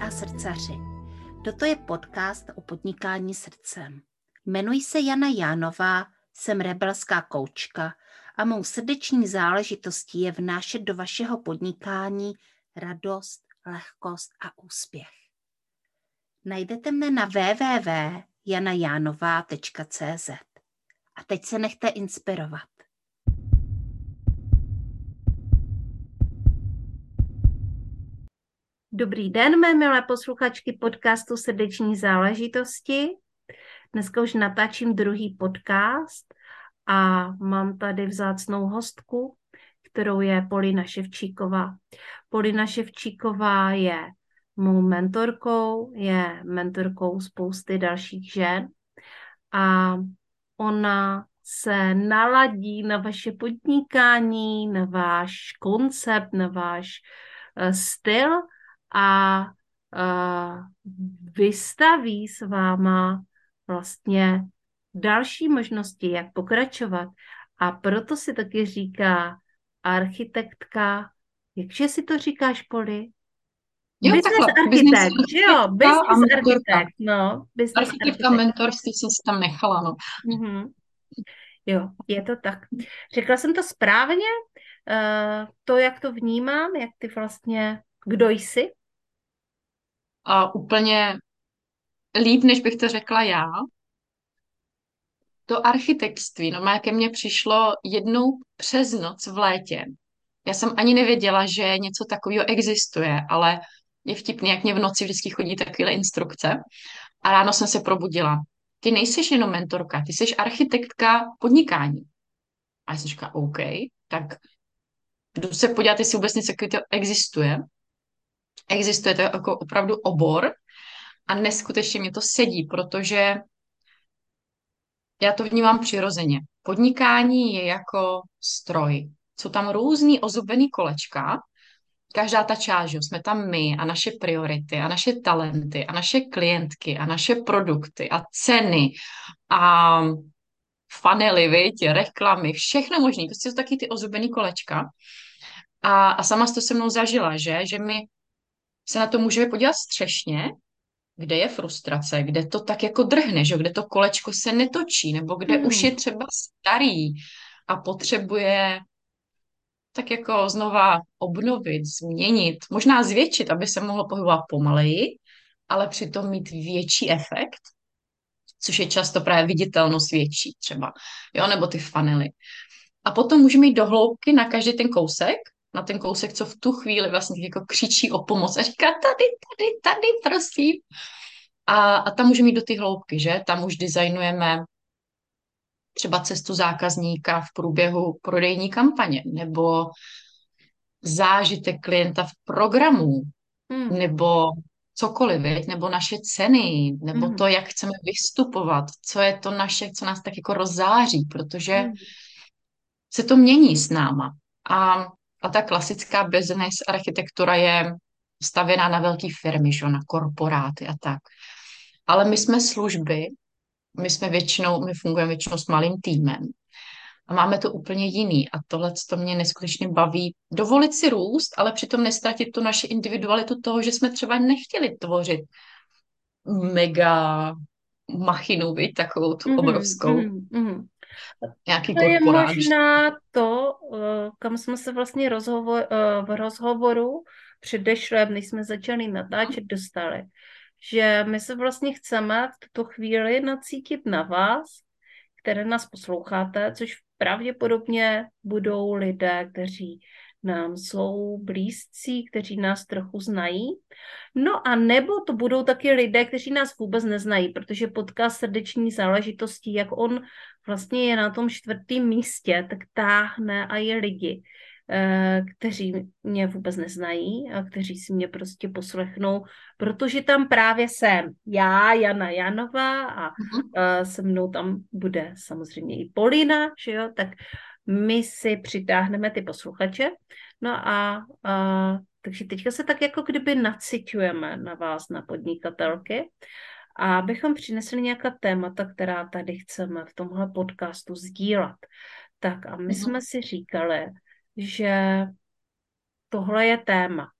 a srdcaři. Toto je podcast o podnikání srdcem. Jmenuji se Jana Jánová, jsem rebelská koučka a mou srdeční záležitostí je vnášet do vašeho podnikání radost, lehkost a úspěch. Najdete mne na www.janajánová.cz A teď se nechte inspirovat. Dobrý den, mé milé posluchačky podcastu Srdeční záležitosti. Dneska už natáčím druhý podcast a mám tady vzácnou hostku, kterou je Polina Ševčíková. Polina Ševčíková je mou mentorkou, je mentorkou spousty dalších žen a ona se naladí na vaše podnikání, na váš koncept, na váš uh, styl a uh, vystaví s váma vlastně další možnosti, jak pokračovat. A proto si taky říká architektka, jakže si to říkáš, Poli? Jo, business takhle, architekt, že jo? Business mentorka. architekt, no. Business Architektka mentorství jsem si tam nechala, no. Mhm. Jo, je to tak. Řekla jsem to správně? Uh, to, jak to vnímám, jak ty vlastně, kdo jsi? A úplně líp, než bych to řekla já. To architektství, no má ke mně přišlo jednou přes noc v létě. Já jsem ani nevěděla, že něco takového existuje, ale je vtipný, jak mě v noci vždycky chodí takové instrukce. A ráno jsem se probudila. Ty nejsi jenom mentorka, ty jsi architektka podnikání. A já jsem říkala, OK, tak jdu se podívat, jestli vůbec něco existuje. Existuje to jako opravdu obor a neskutečně mě to sedí, protože já to vnímám přirozeně. Podnikání je jako stroj. Jsou tam různý ozubený kolečka, každá ta část, že jsme tam my a naše priority a naše talenty a naše klientky a naše produkty a ceny a fanely, viď, reklamy, všechno možné. Prostě jsou taky ty ozubený kolečka. A, a sama jsi to se mnou zažila, že? Že my se na to můžeme podívat střešně, kde je frustrace, kde to tak jako drhne, že? kde to kolečko se netočí, nebo kde hmm. už je třeba starý a potřebuje tak jako znova obnovit, změnit, možná zvětšit, aby se mohlo pohybovat pomaleji, ale přitom mít větší efekt, což je často právě viditelnost větší třeba, jo, nebo ty fanely. A potom můžeme jít do hloubky na každý ten kousek, na ten kousek, co v tu chvíli vlastně jako křičí o pomoc a říká tady, tady, tady, prosím. A, a tam můžeme jít do ty hloubky, že? Tam už designujeme třeba cestu zákazníka v průběhu prodejní kampaně, nebo zážitek klienta v programu, hmm. nebo cokoliv, viď? nebo naše ceny, nebo hmm. to, jak chceme vystupovat, co je to naše, co nás tak jako rozzáří, protože hmm. se to mění s náma. A, a ta klasická business architektura je stavěná na velké firmy, že? na korporáty a tak. Ale my jsme služby, my jsme většinou, my fungujeme většinou s malým týmem a máme to úplně jiný a tohle to mě neskutečně baví. Dovolit si růst, ale přitom nestratit tu naši individualitu toho, že jsme třeba nechtěli tvořit mega machinu, viď, takovou tu mm-hmm, obrovskou. Mm-hmm. Nějaký to je možná to, eh, kam jsme se vlastně rozhovor, eh, v rozhovoru předešlém, než jsme začali natáčet, dostali že my se vlastně chceme v tuto chvíli nacítit na vás, které nás posloucháte, což pravděpodobně budou lidé, kteří nám jsou blízcí, kteří nás trochu znají. No a nebo to budou taky lidé, kteří nás vůbec neznají, protože podcast srdeční záležitostí, jak on vlastně je na tom čtvrtém místě, tak táhne a je lidi, Eh, kteří mě vůbec neznají a kteří si mě prostě poslechnou, protože tam právě jsem já, Jana Janová a uh-huh. se mnou tam bude samozřejmě i Polina, že jo, tak my si přitáhneme ty posluchače. No a, a takže teďka se tak jako kdyby naciťujeme na vás, na podnikatelky, a abychom přinesli nějaká témata, která tady chceme v tomhle podcastu sdílet. Tak a my uh-huh. jsme si říkali, že tohle je téma.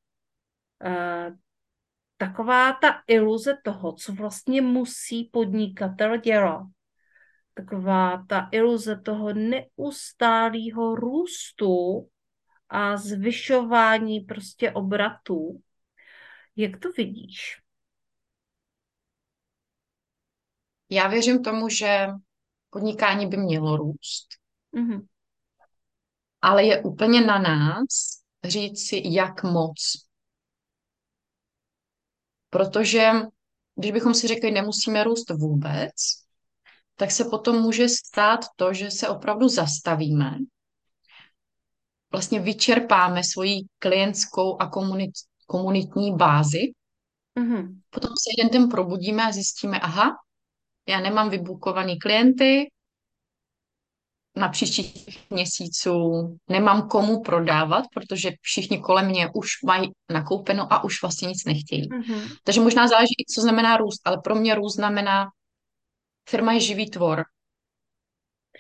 Uh, taková ta iluze toho, co vlastně musí podnikatel dělat. Taková ta iluze toho neustálého růstu a zvyšování prostě obratů. Jak to vidíš? Já věřím tomu, že podnikání by mělo růst. Mm-hmm. Ale je úplně na nás říct si, jak moc. Protože když bychom si řekli, nemusíme růst vůbec, tak se potom může stát to, že se opravdu zastavíme, vlastně vyčerpáme svoji klientskou a komunit, komunitní bázi, mm-hmm. potom se jeden den probudíme a zjistíme, aha, já nemám vybukovaný klienty, na příštích měsíců nemám komu prodávat, protože všichni kolem mě už mají nakoupeno a už vlastně nic nechtějí. Mm-hmm. Takže možná záleží, co znamená růst, ale pro mě růst znamená, firma je živý tvor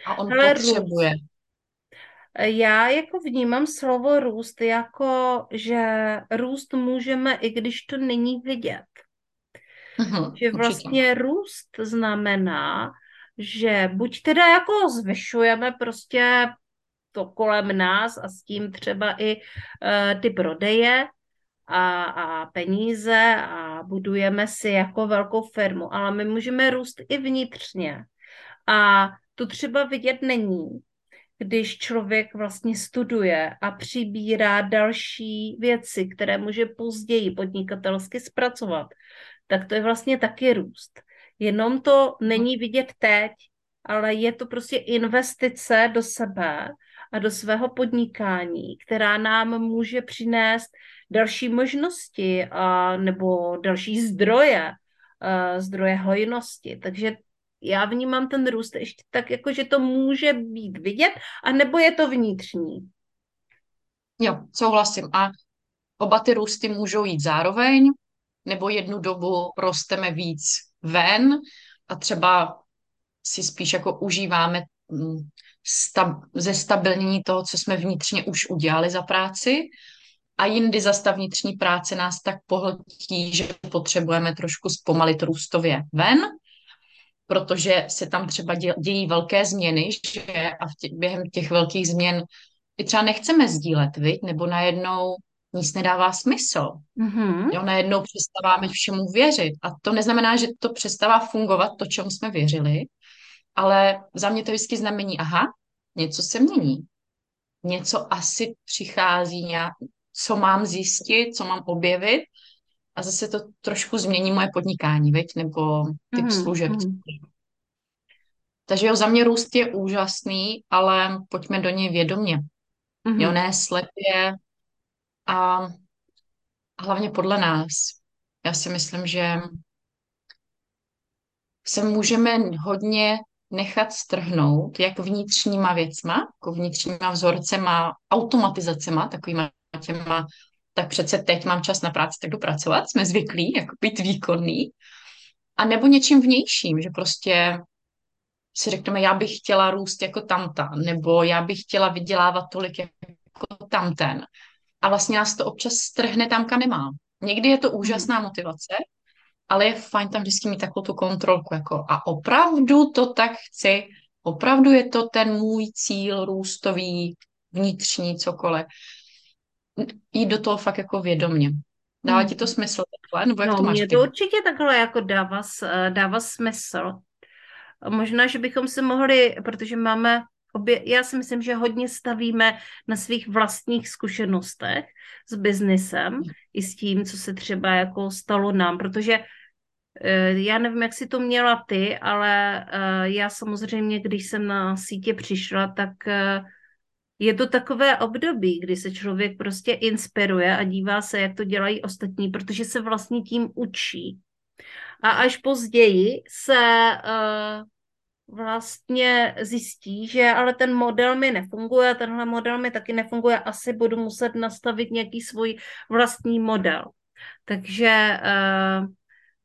a on ale potřebuje. Růst. Já jako vnímám slovo růst jako, že růst můžeme, i když to není vidět. Mm-hmm, že vlastně určitě. růst znamená, že buď teda jako zvyšujeme prostě to kolem nás a s tím třeba i uh, ty prodeje a, a peníze a budujeme si jako velkou firmu, ale my můžeme růst i vnitřně. A to třeba vidět není, když člověk vlastně studuje a přibírá další věci, které může později podnikatelsky zpracovat, tak to je vlastně taky růst. Jenom to není vidět teď, ale je to prostě investice do sebe a do svého podnikání, která nám může přinést další možnosti a, nebo další zdroje, a, zdroje hojnosti. Takže já vnímám ten růst ještě tak, jako že to může být vidět, a nebo je to vnitřní. Jo, souhlasím. A oba ty růsty můžou jít zároveň, nebo jednu dobu rosteme víc ven a třeba si spíš jako užíváme mm, stab, ze stabilnění toho, co jsme vnitřně už udělali za práci a jindy za ta vnitřní práce nás tak pohltí, že potřebujeme trošku zpomalit růstově ven, protože se tam třeba dějí velké změny, že a v tě, během těch velkých změn i třeba nechceme sdílet, viď? nebo najednou nic nedává smysl. Mm-hmm. Jo, najednou přestáváme všemu věřit. A to neznamená, že to přestává fungovat, to, čemu jsme věřili, ale za mě to vždycky znamení, aha, něco se mění. Něco asi přichází, nějak, co mám zjistit, co mám objevit a zase to trošku změní moje podnikání, veď, nebo typ mm-hmm. služeb. Mm-hmm. Takže jo, za mě růst je úžasný, ale pojďme do něj vědomě. Mm-hmm. Jo, ne slepě, a hlavně podle nás. Já si myslím, že se můžeme hodně nechat strhnout jak vnitřníma věcma, jako vnitřníma vzorcema, automatizacema, takovýma těma, tak přece teď mám čas na práci, tak jdu pracovat, jsme zvyklí, jako být výkonný, a nebo něčím vnějším, že prostě si řekneme, já bych chtěla růst jako tamta, nebo já bych chtěla vydělávat tolik jako tamten a vlastně nás to občas strhne tam, kam nemá. Někdy je to úžasná hmm. motivace, ale je fajn tam vždycky mít takovou tu kontrolku, jako a opravdu to tak chci, opravdu je to ten můj cíl růstový, vnitřní, cokoliv. Jít do toho fakt jako vědomně. Dává ti to hmm. smysl takhle? Nebo jak no, to máš? Mě to určitě takhle jako dává, dává smysl. Možná, že bychom si mohli, protože máme obě, já si myslím, že hodně stavíme na svých vlastních zkušenostech s biznesem hmm. i s tím, co se třeba jako stalo nám, protože eh, já nevím, jak si to měla ty, ale eh, já samozřejmě, když jsem na sítě přišla, tak eh, je to takové období, kdy se člověk prostě inspiruje a dívá se, jak to dělají ostatní, protože se vlastně tím učí. A až později se vlastně zjistí, že ale ten model mi nefunguje, tenhle model mi taky nefunguje, asi budu muset nastavit nějaký svůj vlastní model. Takže uh,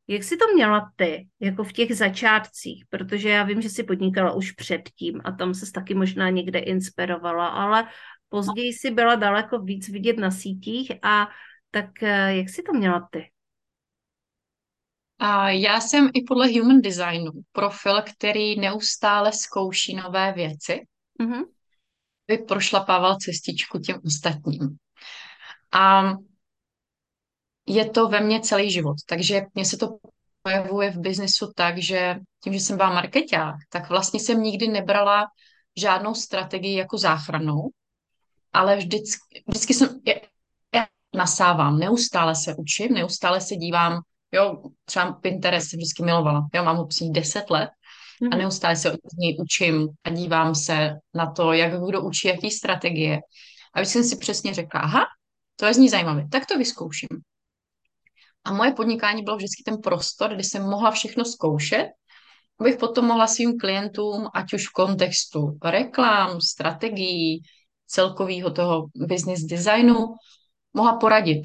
jak jsi to měla ty, jako v těch začátcích? Protože já vím, že jsi podnikala už předtím a tam se taky možná někde inspirovala, ale později si byla daleko víc vidět na sítích a tak uh, jak jsi to měla ty? A já jsem i podle human designu profil, který neustále zkouší nové věci, Mm-hmm. by prošlapával cestičku těm ostatním. A je to ve mně celý život, takže mně se to projevuje v biznesu tak, že tím, že jsem byla marketák, tak vlastně jsem nikdy nebrala žádnou strategii jako záchranou, ale vždycky, vždycky jsem, já nasávám, neustále se učím, neustále se dívám, jo, třeba Pinterest jsem vždycky milovala, jo, mám ho 10 let a Mm-hmm. neustále se od něj učím a dívám se na to, jak kdo učí, jaký strategie. A když jsem si přesně řekla, aha, to je zní zajímavé, tak to vyzkouším. A moje podnikání bylo vždycky ten prostor, kde jsem mohla všechno zkoušet, abych potom mohla svým klientům, ať už v kontextu reklam, strategií, celkového toho business designu, mohla poradit,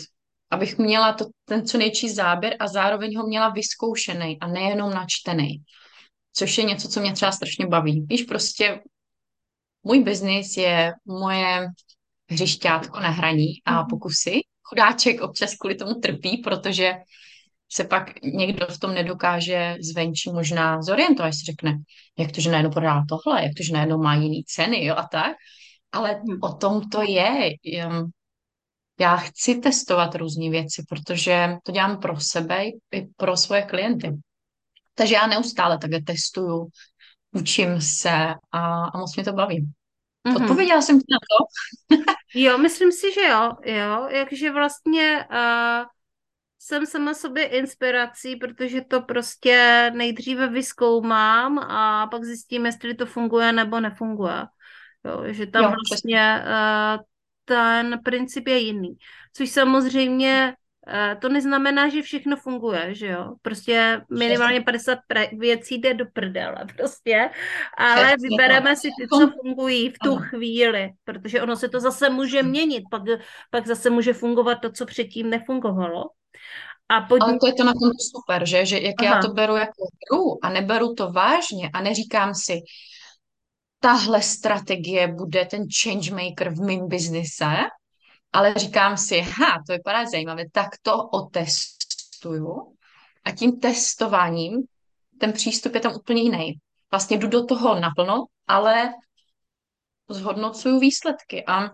abych měla to, ten co nejčí záběr a zároveň ho měla vyzkoušený a nejenom načtený. Což je něco, co mě třeba strašně baví. Víš, prostě můj biznis je moje hřišťátko na hraní a Mhm. pokusy. Chudáček občas kvůli tomu trpí, protože se pak někdo v tom nedokáže zvenčí možná zorientovat, si řekne, jak to, že najednou prodá tohle, jak to, že najednou má jiný ceny, jo, a tak. Ale Mhm. o tom to je. Já chci testovat různé věci, protože to dělám pro sebe i pro svoje klienty. Takže já neustále takhle testuju, učím se a, a moc mě to baví. Mhm. Odpověděla jsem ti na to? Jo, myslím si, že jo, jo, jakže vlastně uh, jsem sama sobě inspirací, protože to prostě nejdříve vyzkoumám a pak zjistím, jestli to funguje nebo nefunguje. Jo, že tam Jo, vlastně uh, ten princip je jiný. Což samozřejmě to neznamená, že všechno funguje, že jo. Prostě minimálně 50 pre- věcí jde do prdele prostě, ale Přesně vybereme si ty, co fungují v tu Ano. chvíli, protože ono se to zase může měnit, pak, pak zase může fungovat to, co předtím nefungovalo. A pod... Ale to je to na tom super, že? že jak já Aha. to beru jako hru a neberu to vážně a neříkám si, tahle strategie bude ten change maker v mém biznise, ale říkám si, ha, to vypadá zajímavě, tak to otestuju a tím testováním ten přístup je tam úplně jiný. Vlastně jdu do toho naplno, ale zhodnocuju výsledky. A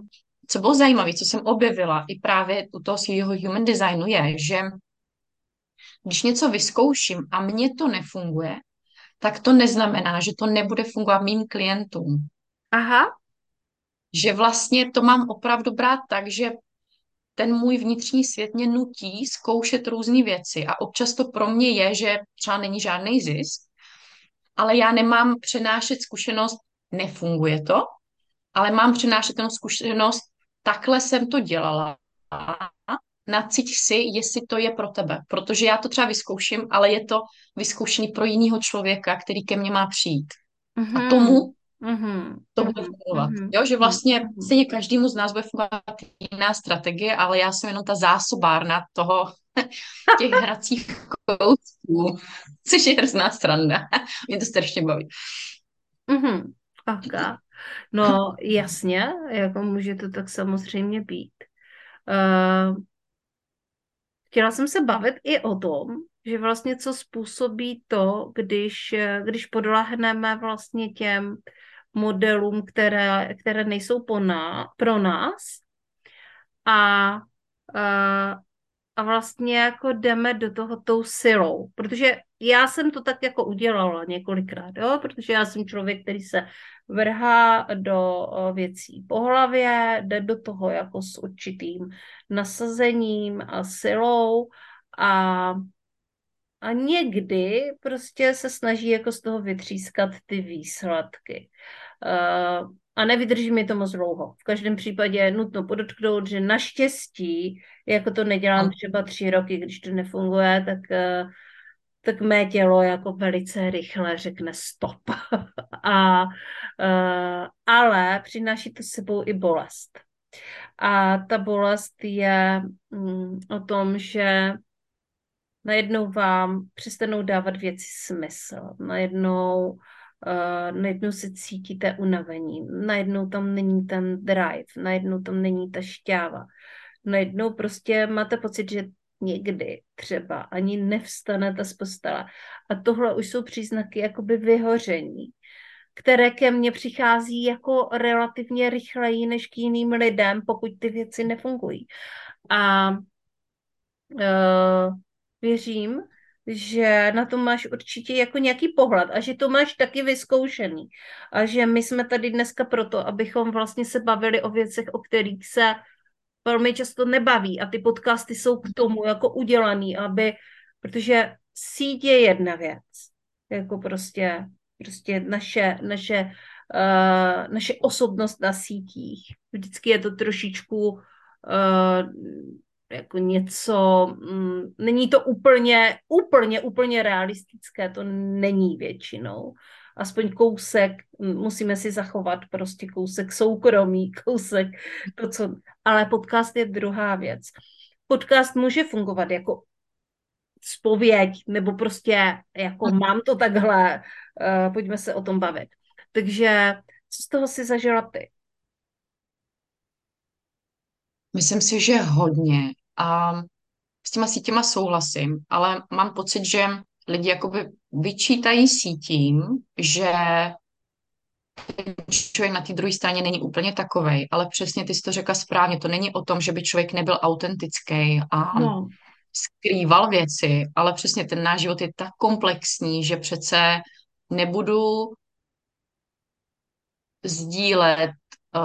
co bylo zajímavé, co jsem objevila i právě u toho svého human designu, je, že když něco vyzkouším a mně to nefunguje, tak to neznamená, že to nebude fungovat mým klientům. Aha. Že vlastně to mám opravdu brát tak, že ten můj vnitřní svět mě nutí zkoušet různé věci a občas to pro mě je, že třeba není žádný zisk, ale já nemám přenášet zkušenost, nefunguje to, ale mám přenášet jenom zkušenost, takhle jsem to dělala, naciť si, jestli to je pro tebe. Protože já to třeba vyzkouším, ale je to vyzkoušený pro jiného člověka, který ke mně má přijít. Mhm. A tomu Mhm. to bude Mhm. fungovat. Mhm. Jo, že vlastně Mhm. stejně každému z nás bude fungovat jiná strategie, ale já jsem jenom ta zásobárna toho, těch hracích kousků, což je hrozná sranda. Mě to strašně baví. Mhm. Okay. No jasně, jako může to tak samozřejmě být. Uh, chtěla jsem se bavit i o tom, že vlastně co způsobí to, když, když podlehneme vlastně těm modelům, které, které nejsou po ná, pro nás a, a, a vlastně jako jdeme do toho tou silou, protože já jsem to tak jako udělala několikrát, jo, protože já jsem člověk, který se vrhá do věcí po hlavě, jde do toho jako s určitým nasazením a silou a, a někdy prostě se snaží jako z toho vytřískat ty výsledky. Uh, a nevydrží mi to moc dlouho. V každém případě je nutno podotknout, že naštěstí, jako to nedělám třeba tři roky, když to nefunguje, tak, uh, tak mé tělo jako velice rychle řekne stop. a, uh, ale přináší to s sebou i bolest. A ta bolest je mm, o tom, že najednou vám přestanou dávat věci smysl. Najednou, uh, najednou se cítíte unavení. Najednou tam není ten drive. Najednou tam není ta šťáva. Najednou prostě máte pocit, že někdy třeba ani nevstanete z postele. A tohle už jsou příznaky jakoby vyhoření, které ke mně přichází jako relativně rychleji než k jiným lidem, pokud ty věci nefungují. A uh, věřím, že na to máš určitě jako nějaký pohled a že to máš taky vyzkoušený. A že my jsme tady dneska proto, abychom vlastně se bavili o věcech, o kterých se velmi často nebaví a ty podcasty jsou k tomu jako udělaný, aby, protože síť je jedna věc, jako prostě, prostě naše, naše, uh, naše osobnost na sítích. Vždycky je to trošičku uh, jako něco, mm, není to úplně, úplně, úplně realistické, to není většinou. Aspoň kousek, musíme si zachovat prostě kousek soukromí, kousek to, co... Ale podcast je druhá věc. Podcast může fungovat jako spověď, nebo prostě jako hm. mám to takhle, uh, pojďme se o tom bavit. Takže co z toho si zažila ty? Myslím si, že hodně. A s těma sítěma souhlasím, ale mám pocit, že lidi jakoby vyčítají sítím, že člověk na té druhé straně není úplně takovej, ale přesně ty jsi to řekla správně, to není o tom, že by člověk nebyl autentický a no. skrýval věci, ale přesně ten náš život je tak komplexní, že přece nebudu sdílet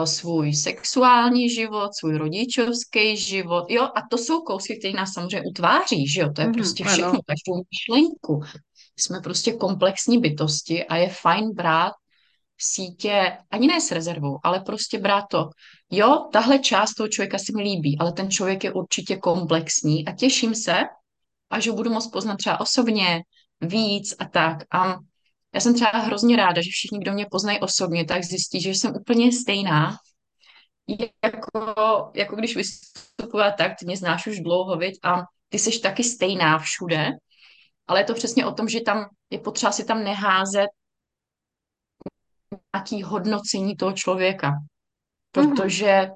svůj sexuální život, svůj rodičovský život, jo, a to jsou kousky, které nás samozřejmě utváří, že jo, to je mm, prostě všechno, ano. každou myšlenku. Jsme prostě komplexní bytosti a je fajn brát sítě, ani ne s rezervou, ale prostě brát to. Jo, tahle část toho člověka se mi líbí, ale ten člověk je určitě komplexní a těším se, až ho budu moct poznat třeba osobně víc a tak. A já jsem třeba hrozně ráda, že všichni, kdo mě poznají osobně, tak zjistí, že jsem úplně stejná. Jako, jako když vystupuji tak, ty mě znáš už dlouho, viď? a ty jsi taky stejná všude, ale je to přesně o tom, že tam je potřeba si tam neházet nějaký hodnocení toho člověka. Protože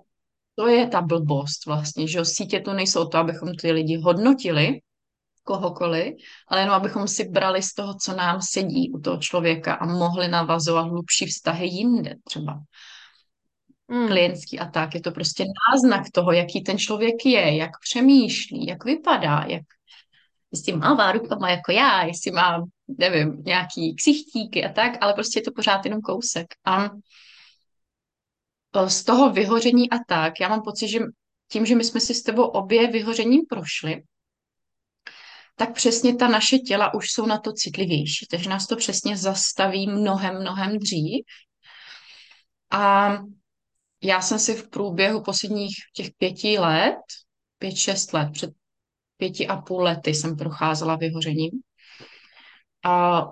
to je ta blbost vlastně, že sítě to nejsou to, abychom ty lidi hodnotili, kohokoliv, ale jenom abychom si brali z toho, co nám sedí u toho člověka a mohli navazovat hlubší vztahy jinde třeba. Hmm. Klientský a tak. Je to prostě náznak toho, jaký ten člověk je, jak přemýšlí, jak vypadá, jak jestli má rukama jako já, jestli má, nevím, nějaký ksichtíky a tak, ale prostě je to pořád jenom kousek. A z toho vyhoření a tak, já mám pocit, že tím, že my jsme si s tebou obě vyhořením prošli, tak přesně ta naše těla už jsou na to citlivější, takže nás to přesně zastaví mnohem, mnohem dřív. A já jsem si v průběhu posledních těch pěti let, pět, šest let, před pěti a půl lety jsem procházela vyhořením a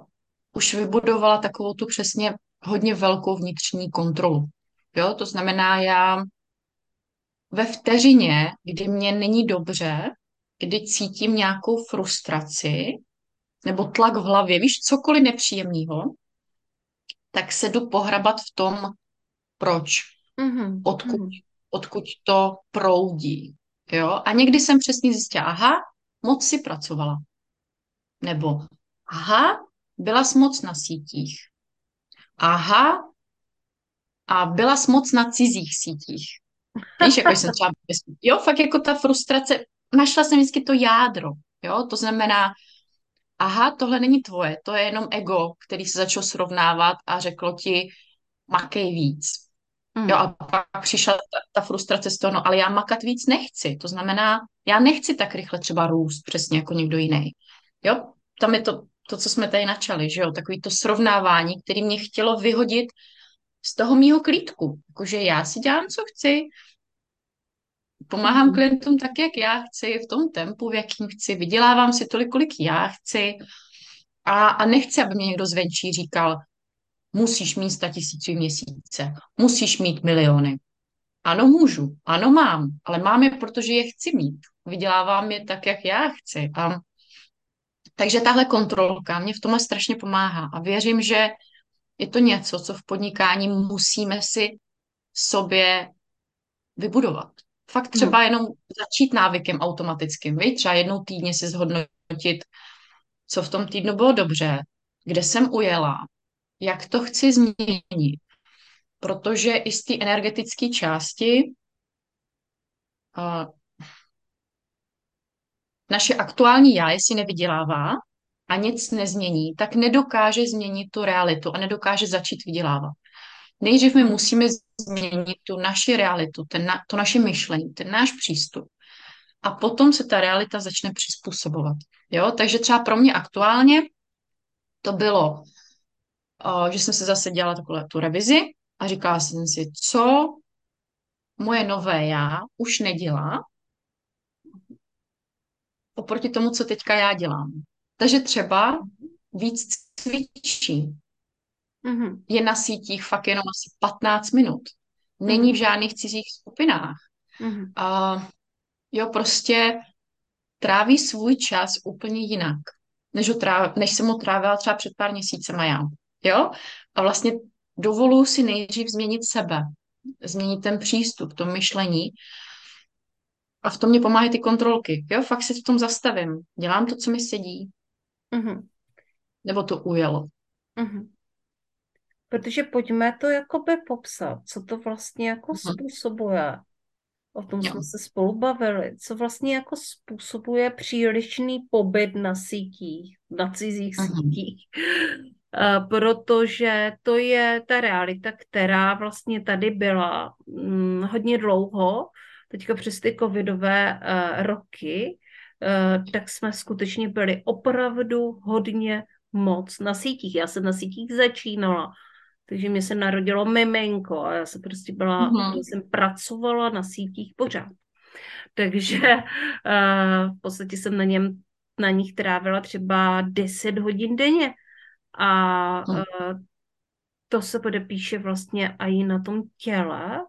už vybudovala takovou tu přesně hodně velkou vnitřní kontrolu. Jo, to znamená, já ve vteřině, kdy mě není dobře, kdy cítím nějakou frustraci nebo tlak v hlavě, víš, cokoliv nepříjemného, tak se jdu pohrabat v tom, proč, mm-hmm. odkud, mm-hmm. odkud to proudí. Jo? A někdy jsem přesně zjistila, aha, moc si pracovala. Nebo, aha, byla jsi moc na sítích. Aha, a byla jsi moc na cizích sítích. Víš, jako jsem třeba, jo, fakt jako ta frustrace, našla jsem vždycky to jádro, jo, to znamená, aha, tohle není tvoje, to je jenom ego, který se začal srovnávat a řeklo ti, makej víc. Mm. Jo, a pak přišla ta, ta frustrace z toho, no ale já makat víc nechci, to znamená, já nechci tak rychle třeba růst, přesně jako někdo jiný. Jo, tam je to, to, co jsme tady načali, že jo, takový to srovnávání, který mě chtělo vyhodit z toho mýho klídku, jakože já si dělám, co chci, Pomáhám mm. klientům tak, jak já chci, v tom tempu, v jakým chci, vydělávám si tolik, kolik já chci a, a nechci, aby mě někdo zvenčí říkal, musíš mít 100 tisíců měsíce, musíš mít miliony. Ano, můžu, ano, mám, ale mám je, protože je chci mít. Vydělávám je tak, jak já chci. A, takže tahle kontrolka mě v tomhle strašně pomáhá a věřím, že je to něco, co v podnikání musíme si sobě vybudovat Fakt Mhm. třeba jenom začít návykem automatickým, viď? Třeba jednou týdně si zhodnotit, co v tom týdnu bylo dobře, kde jsem ujela, jak to chci změnit. Protože i z té energetické části uh, naše aktuální já, jestli nevydělává a nic nezmění, tak nedokáže změnit tu realitu a nedokáže začít vydělávat. Nejdřív my musíme změnit tu naši realitu, ten na, to naše myšlení, ten náš přístup. A potom se ta realita začne přizpůsobovat. Jo? Takže třeba pro mě aktuálně to bylo, že jsem se zase dělala takhle tu revizi a říkala jsem si, co moje nové já už nedělá oproti tomu, co teďka já dělám. Takže třeba víc cvičí. Mhm. Je na sítích fakt jenom asi 15 minut. Není v žádných cizích skupinách. Mhm. A jo, prostě tráví svůj čas úplně jinak, než, ho tráv, než jsem ho trávila třeba před pár měsícema já. Jo? A vlastně dovoluji si nejdřív změnit sebe, změnit ten přístup, to myšlení. A v tom mě pomáhají ty kontrolky. Jo, fakt si v tom zastavím. Dělám to, co mi sedí. Mhm. Nebo to ujelo. Mhm. Protože pojďme to jakoby popsat, co to vlastně jako způsobuje. O tom jsme se spolu bavili. Co vlastně jako způsobuje přílišný pobyt na sítích, na cizích Mhm. sítích. A protože to je ta realita, která vlastně tady byla mm, hodně dlouho, teďka přes ty covidové uh, roky, uh, tak jsme skutečně byli opravdu hodně moc na sítích. Já jsem na sítích začínala, takže mě se narodilo miminko a já jsem prostě byla, Mhm. já jsem pracovala na sítích pořád. Takže uh, v podstatě jsem na něm, na nich trávila třeba 10 hodin denně. A uh, to se podepíše vlastně i na tom těle.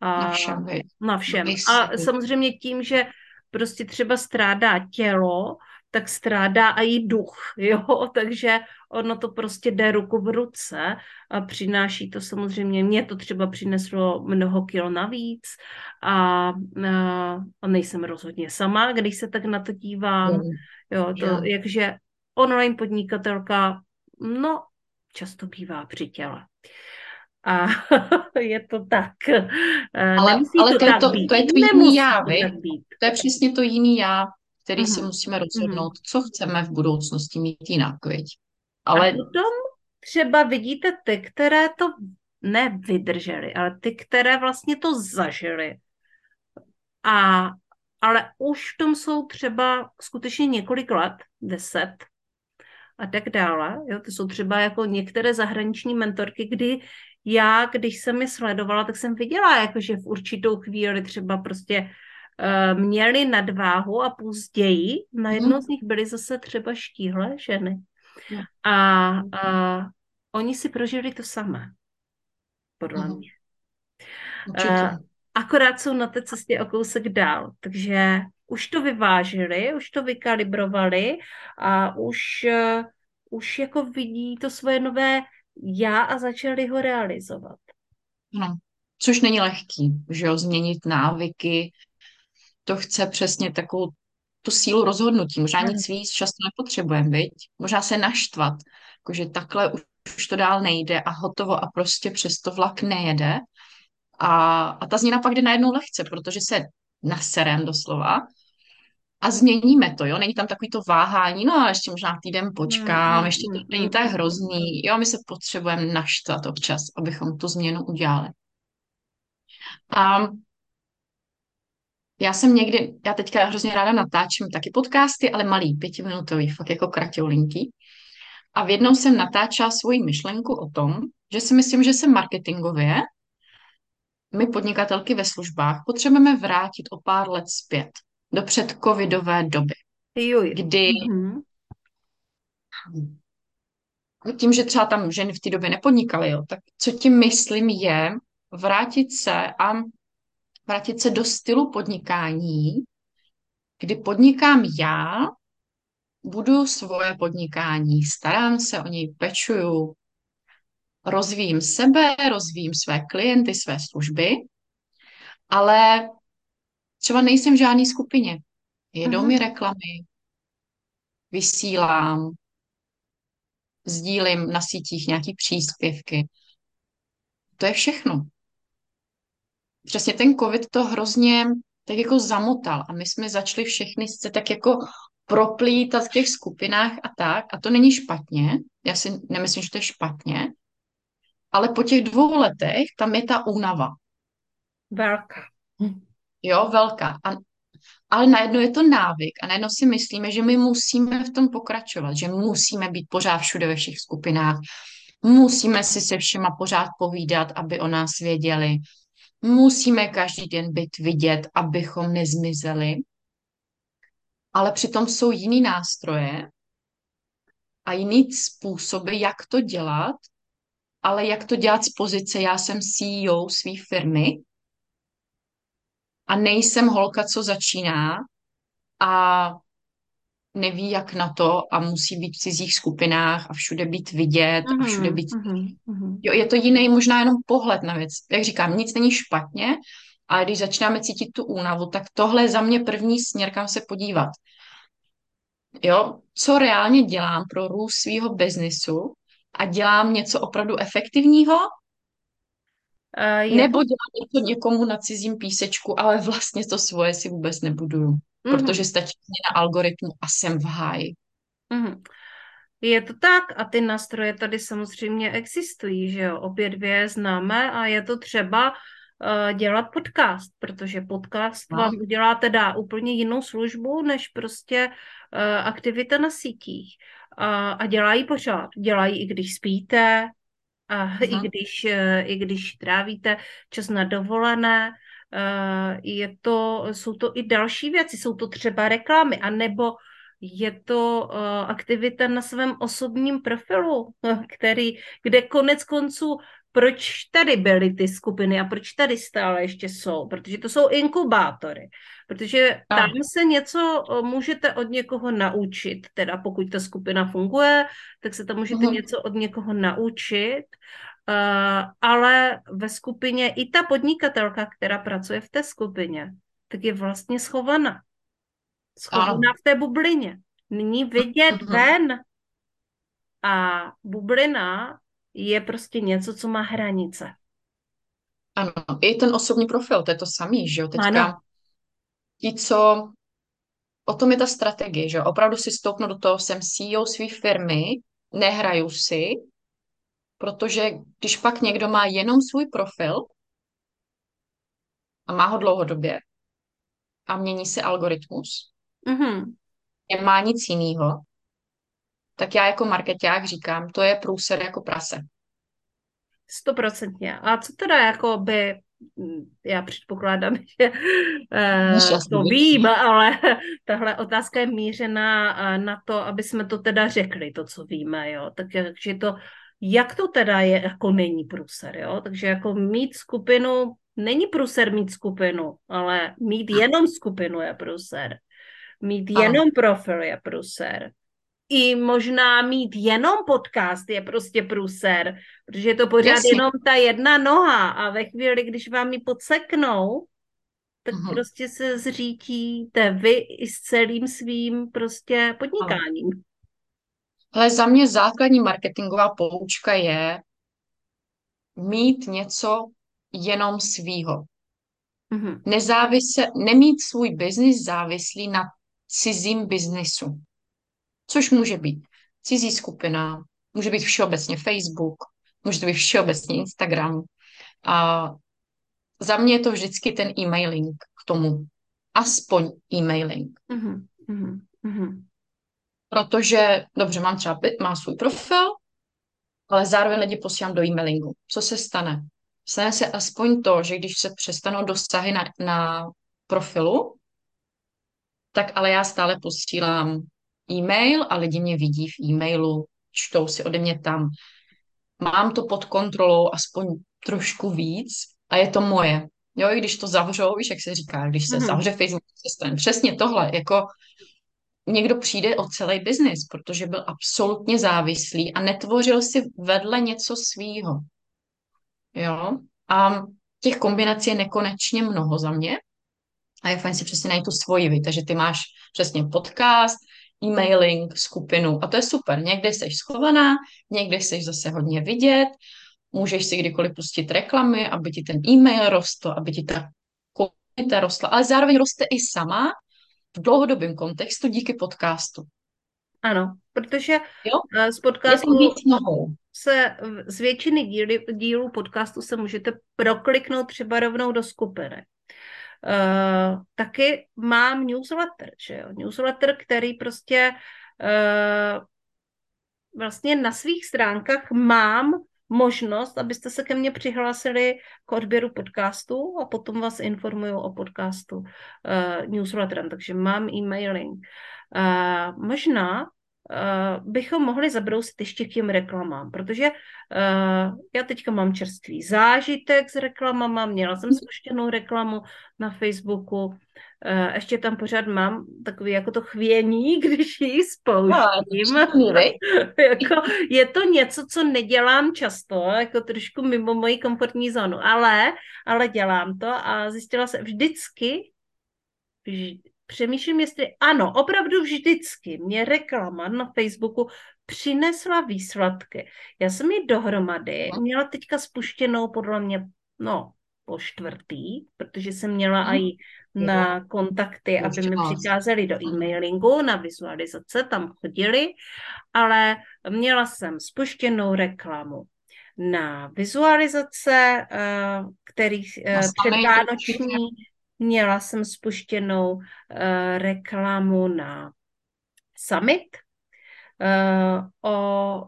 A Na všem, na všem. A samozřejmě tím, že prostě třeba strádá tělo, tak strádá i duch, jo, takže ono to prostě jde ruku v ruce a přináší to samozřejmě, mě to třeba přineslo mnoho kil navíc a, a, a nejsem rozhodně sama, když se tak na to dívám, jo, to, jakže online podnikatelka, no, často bývá při těle. A je to tak. Eh, Ale, Nemusí ale to, to, je to, to je to jiný já, být. To je přesně to jiný já, který si Mhm. musíme rozhodnout, co chceme v budoucnosti mít jinak, viď? Ale A potom třeba vidíte ty, které to nevydrželi, ale ty, které vlastně to zažili. A, ale už v tom jsou třeba skutečně několik let, deset a tak dále. Jo, to jsou třeba jako některé zahraniční mentorky, kdy já, když jsem je sledovala, tak jsem viděla, jako že v určitou chvíli třeba prostě uh, měli nadváhu a později najednou z nich byly zase třeba štíhlé ženy. A uh, oni si prožili to samé, podle Mhm. mě. určitě. Uh, akorát jsou na té cestě o kousek dál, takže už to vyvážili, už to vykalibrovali a už, uh, už jako vidí to svoje nové já a začali ho realizovat. No, což není lehký, že jo, změnit návyky, to chce přesně takovou tu sílu rozhodnutí. Možná Ano. nic víc často nepotřebujeme, viď? Možná se naštvat, jakože takhle už, už to dál nejde a hotovo a prostě přesto vlak nejede. A, a ta změna pak jde najednou lehce, protože se naserem doslova a změníme to, jo, není tam takový to váhání, no a ještě možná týden počkám, Mm, ještě to mm, není tak hrozný, jo, my se potřebujeme naštvat občas, abychom tu změnu udělali. A já jsem někdy, já teďka hrozně ráda natáčím taky podcasty, ale malý, pětiminutový, fakt jako kratoulinký. A v jednou jsem natáčela svoji myšlenku o tom, že si myslím, že se marketingově my podnikatelky ve službách potřebujeme vrátit o pár let zpět do předcovidové doby, Juj. kdy Mhm. tím, že třeba tam ženy v té době nepodnikaly, jo, tak co tím myslím je vrátit se a vrátit se do stylu podnikání, kdy podnikám já, budu svoje podnikání, starám se o něj, pečuju, rozvíjím sebe, rozvíjím své klienty, své služby, ale třeba nejsem v žádné skupině. Jedou Mhm. mi reklamy, vysílám, sdílím na sítích nějaký příspěvky. To je všechno. Přesně ten covid to hrozně tak jako zamotal a my jsme začali všechny se tak jako proplítat v těch skupinách a tak a to není špatně. Já si nemyslím, že to je špatně, ale po těch dvou letech tam je ta únava. Velká. Jo, velká. A, ale najednou je to návyk a najednou si myslíme, že my musíme v tom pokračovat, že musíme být pořád všude ve všech skupinách, musíme si se všema pořád povídat, aby o nás věděli, musíme každý den být vidět, abychom nezmizeli. Ale přitom jsou jiný nástroje a jiný způsoby, jak to dělat, ale jak to dělat z pozice, já jsem CEO své firmy a nejsem holka, co začíná a neví, jak na to a musí být v cizích skupinách a všude být vidět a všude Mhm, být... mhm, mhm. Jo, je to jiný možná jenom pohled na věc. Jak říkám, nic není špatně, ale když začínáme cítit tu únavu, tak tohle je za mě první směr, kam se podívat. Jo, co reálně dělám pro růst svého biznisu a dělám něco opravdu efektivního, Uh, je nebo dělám něco někomu na cizím písečku, ale vlastně to svoje si vůbec nebuduju, Mhm, protože stačí mě na algoritmu a jsem v háji. mhm. Je to tak a ty nástroje tady samozřejmě existují, že jo, obě dvě známe a je to třeba uh, dělat podcast, protože podcast No. vám udělá teda úplně jinou službu, než prostě uh, aktivita na sítích. A, a dělají pořád. Dělají i když spíte, a i Mhm. když, uh, i když trávíte čas na dovolené, uh, je to, jsou to i další věci, jsou to třeba reklamy, anebo je to uh, aktivita na svém osobním profilu, který, kde konec konců, proč tady byly ty skupiny a proč tady stále ještě jsou? Protože to jsou inkubátory. Protože tam se něco uh, můžete od někoho naučit, teda pokud ta skupina funguje, tak se tam můžete Mhm. něco od někoho naučit, uh, ale ve skupině i ta podnikatelka, která pracuje v té skupině, tak je vlastně schovaná schovaná v té bublině. Není vidět Mhm. ven. A bublina je prostě něco, co má hranice. Ano, i ten osobní profil, to je to samý, že jo, teďka Ano. ti, co, o tom je ta strategie, že jo, opravdu si stoupnu do toho, jsem CEO své firmy, nehraju si, protože když pak někdo má jenom svůj profil a má ho dlouhodobě a mění se algoritmus, Mhm. nemá nic jiného, tak já jako marketák říkám, to je průser jako prase. Stoprocentně. A co teda jako by, mm, já předpokládám, že Šťastný. to vím, ale tahle otázka je mířena eh, na to, aby jsme to teda řekli, to, co víme, jo. Takže to, jak to teda je, jako není průser, jo. Takže jako mít skupinu, není průser mít skupinu, ale mít jenom skupinu je průser. Mít jenom profil je průser. I možná mít jenom podcast je prostě průser, protože je to pořád Jasně. jenom ta jedna noha a ve chvíli, když vám ji podseknou, tak Mhm. prostě se zřítíte vy i s celým svým prostě podnikáním. Ale za mě základní marketingová poučka je mít něco jenom svýho. Mhm. Nezávisle, nemít svůj biznis závislý na cizím biznisu. Což může být cizí skupina, může být všeobecně Facebook, může to být všeobecně Instagram. A za mě je to vždycky ten e-mailing k tomu. Aspoň e-mailing. Mhm. Mhm. Mhm. Protože, dobře, mám třeba má svůj profil, ale zároveň lidi posílám do e-mailingu. Co se stane? Stane se aspoň to, že když se přestanou dosahy na, na profilu, tak ale já stále posílám e-mail a lidi mě vidí v e-mailu, čtou si ode mě tam. Mám to pod kontrolou aspoň trošku víc a je to moje. Jo, i když to zavřou, víš, jak se říká, když se Mhm. zavře Facebook, se stane přesně tohle, jako někdo přijde o celý biznis, protože byl absolutně závislý a netvořil si vedle něco svýho. Jo, a těch kombinací je nekonečně mnoho za mě. A je fajn si přesně najít tu svoji, víte, takže ty máš přesně podcast, e-mailing, skupinu a to je super. Někde jsi schovaná, někde jsi zase hodně vidět, můžeš si kdykoliv pustit reklamy, aby ti ten e-mail rostl, aby ti ta komunita rostla, ale zároveň roste i sama v dlouhodobém kontextu díky podcastu. Ano, protože Jo? eh, z podcastu víc nohou. se v- z většiny díly, dílů podcastu se můžete prokliknout třeba rovnou do skupiny. Uh, taky mám newsletter, že jo? Newsletter, který prostě uh, vlastně na svých stránkách mám možnost, abyste se ke mně přihlásili k odběru podcastu a potom vás informuju o podcastu uh, newsletterem, takže mám e-mailing. Uh, možná bychom mohli zabrousit ještě k těm reklamám, protože uh, já teďka mám čerstvý zážitek s reklamama, měla jsem spuštěnou reklamu na Facebooku, uh, ještě tam pořád mám takový jako to chvění, když ji spouštím. jako, je to něco, co nedělám často, jako trošku mimo moji komfortní zónu, ale, ale dělám to a zjistila jsem vždycky, vž, přemýšlím, jestli ano, opravdu vždycky mě reklama na Facebooku přinesla výsledky. Já jsem ji dohromady měla teďka spuštěnou podle mě, no, po čtvrtý, protože jsem měla Mhm. i na kontakty, aby mi přicházeli do Mhm. e-mailingu, na vizualizace, tam chodili, ale měla jsem spuštěnou reklamu na vizualizace, eh, kterých Na eh, předvánoční, měla jsem spuštěnou eh, reklamu na summit, eh, o,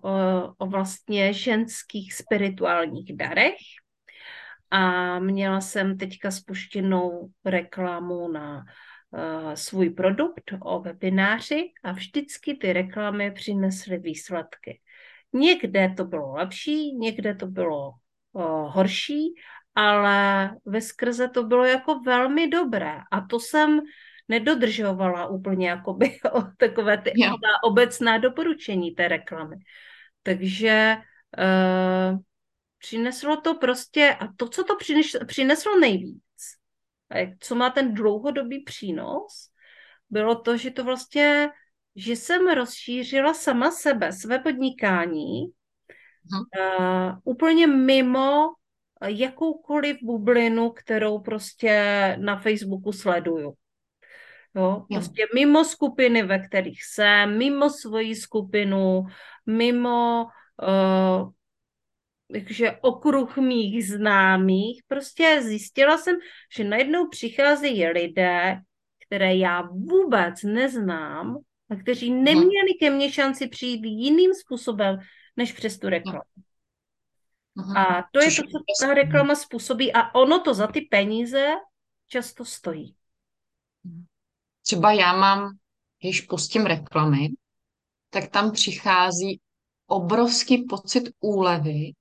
o, o vlastně ženských spirituálních darech a měla jsem teďka spuštěnou reklamu na uh, svůj produkt o webináři a vždycky ty reklamy přinesly výsledky. Někde to bylo lepší, někde to bylo uh, horší, ale ve skrze to bylo jako velmi dobré. A to jsem nedodržovala úplně jakoby o takové ty ta obecná doporučení té reklamy. Takže uh, přineslo to prostě, a to, co to přines, přineslo nejvíc, co má ten dlouhodobý přínos, bylo to, že to vlastně, že jsem rozšířila sama sebe, své podnikání, uh, úplně mimo jakoukoliv bublinu, kterou prostě na Facebooku sleduju. Jo, Jo. prostě mimo skupiny, ve kterých jsem, mimo svoji skupinu, mimo uh, okruh mých známých, prostě zjistila jsem, že najednou přicházejí lidé, které já vůbec neznám a kteří neměli ke mně šanci přijít jiným způsobem, než přes tu reklamu. Mhm. A to je Což to, je co úžasné. ta reklama způsobí a ono to za ty peníze často stojí. Třeba já mám, když pustím reklamy, tak tam přichází obrovský pocit úlevy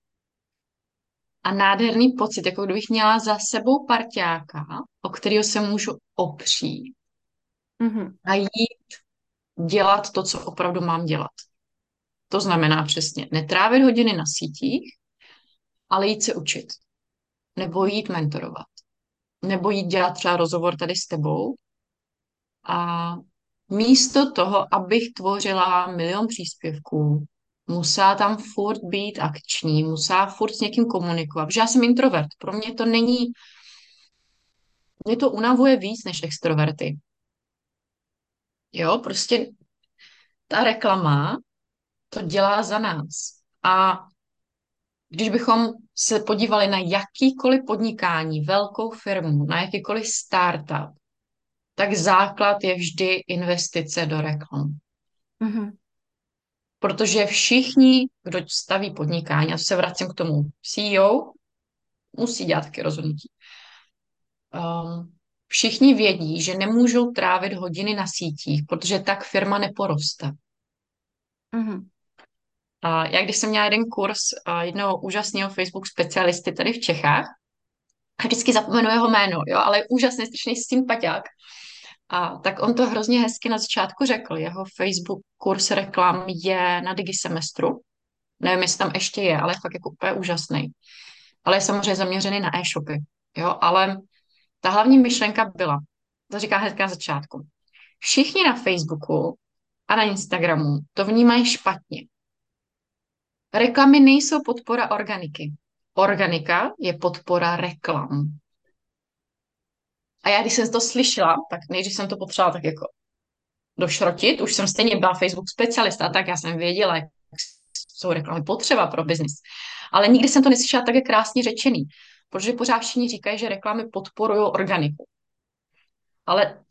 a nádherný pocit, jako kdybych měla za sebou parťáka, o kterého se můžu opřít Mhm. a jít dělat to, co opravdu mám dělat. To znamená přesně netrávit hodiny na sítích, ale jít se učit. Nebo jít mentorovat. Nebo jít dělat třeba rozhovor tady s tebou. A místo toho, abych tvořila milion příspěvků, musela tam furt být akční, musela furt s někým komunikovat, protože já jsem introvert. Pro mě to není, mě to unavuje víc než extroverty. Jo, prostě ta reklama to dělá za nás. A když bychom se podívali na jakýkoliv podnikání, velkou firmu, na jakýkoliv startup, tak základ je vždy investice do reklam. Mhm. Protože všichni, kdo staví podnikání, a se vracím k tomu, CEO musí dělat taky rozhodnutí. Um, všichni vědí, že nemůžou trávit hodiny na sítích, protože tak firma neporoste. Mhm. Já když jsem měla jeden kurz jednoho úžasného Facebook specialisty tady v Čechách, a vždycky zapomenu jeho jméno, jo, ale je úžasný, strašný sympatiák. A tak on to hrozně hezky na začátku řekl. Jeho Facebook kurz reklam je na digisemestru. Nevím, jestli tam ještě je, ale je fakt jako úplně úžasný. Ale je samozřejmě zaměřený na e-shopy. Jo, ale ta hlavní myšlenka byla, to říká hned na začátku. Všichni na Facebooku a na Instagramu to vnímají špatně. Reklamy nejsou podpora organiky. Organika je podpora reklam. A já, když jsem to slyšela, tak nejdřív jsem to potřebovala tak jako došrotit. Už jsem stejně byla Facebook specialista, tak já jsem věděla, jak jsou reklamy potřeba pro biznis. Ale nikdy jsem to neslyšela tak krásně řečený, protože pořád všichni říkají, že reklamy podporují organiku. Ale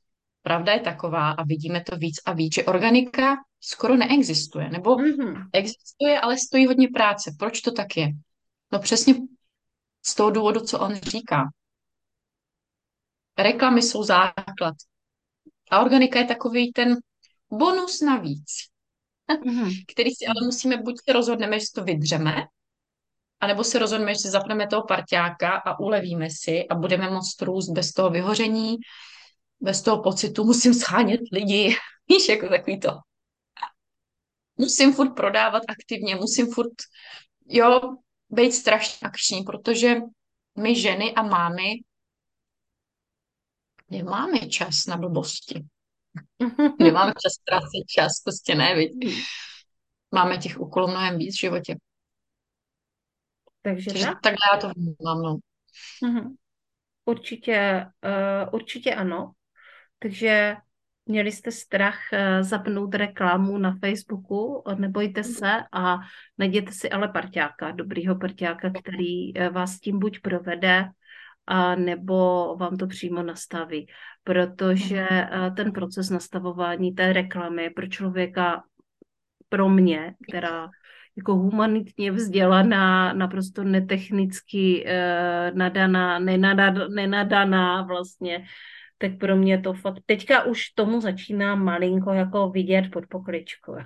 pravda je taková, a vidíme to víc a víc, že organika skoro neexistuje, nebo mm-hmm. existuje, ale stojí hodně práce. Proč to tak je? No přesně z toho důvodu, co on říká. Reklamy jsou základ. A organika je takový ten bonus navíc, mm-hmm. který si ale musíme, buď se rozhodneme, že to vydřeme, anebo se rozhodneme, že si zapneme toho parťáka a ulevíme si a budeme moct růst bez toho vyhoření, bez toho pocitu, musím schánět lidi, víš, jako takový to. Musím furt prodávat aktivně, musím furt, jo, být strašně akční, protože my ženy a mámy nemáme čas na blbosti. nemáme čas ztrácet čas, prostě ne, viď? Máme těch úkolů mnohem víc v životě. Takže, Takže tak? takhle já to vnímám, no. Uh-huh. Určitě, uh, určitě ano. Takže měli jste strach uh, zapnout reklamu na Facebooku, nebojte se a najděte si ale parťáka, dobrýho parťáka, který uh, vás tím buď provede, a nebo vám to přímo nastaví. Protože uh, ten proces nastavování té reklamy pro člověka, pro mě, která jako humanitně vzdělaná, naprosto netechnicky uh, nadaná, nenadaná, nenadaná vlastně, tak pro mě to fakt, teďka už tomu začínám malinko jako vidět pod pokličku.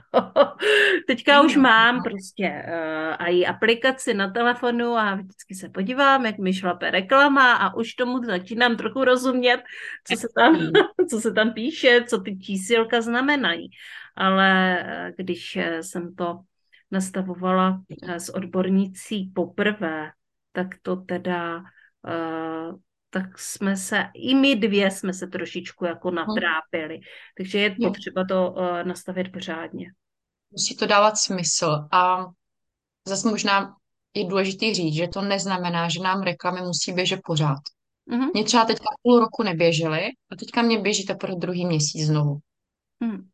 teďka už mám prostě uh, i aplikaci na telefonu a vždycky se podívám, jak mi šlape reklama a už tomu začínám trochu rozumět, co se tam, co se tam píše, co ty čísilka znamenají. Ale uh, když jsem to nastavovala s odbornicí poprvé, tak to teda uh, tak jsme se, i my dvě jsme se trošičku jako natrápili. Takže je potřeba to uh, nastavit pořádně. Musí to dávat smysl a zase možná je důležité říct, že to neznamená, že nám reklamy musí běžet pořád. Mm-hmm. Mě třeba teďka půl roku neběžely a teďka mě běží teprve druhý měsíc znovu. Mm.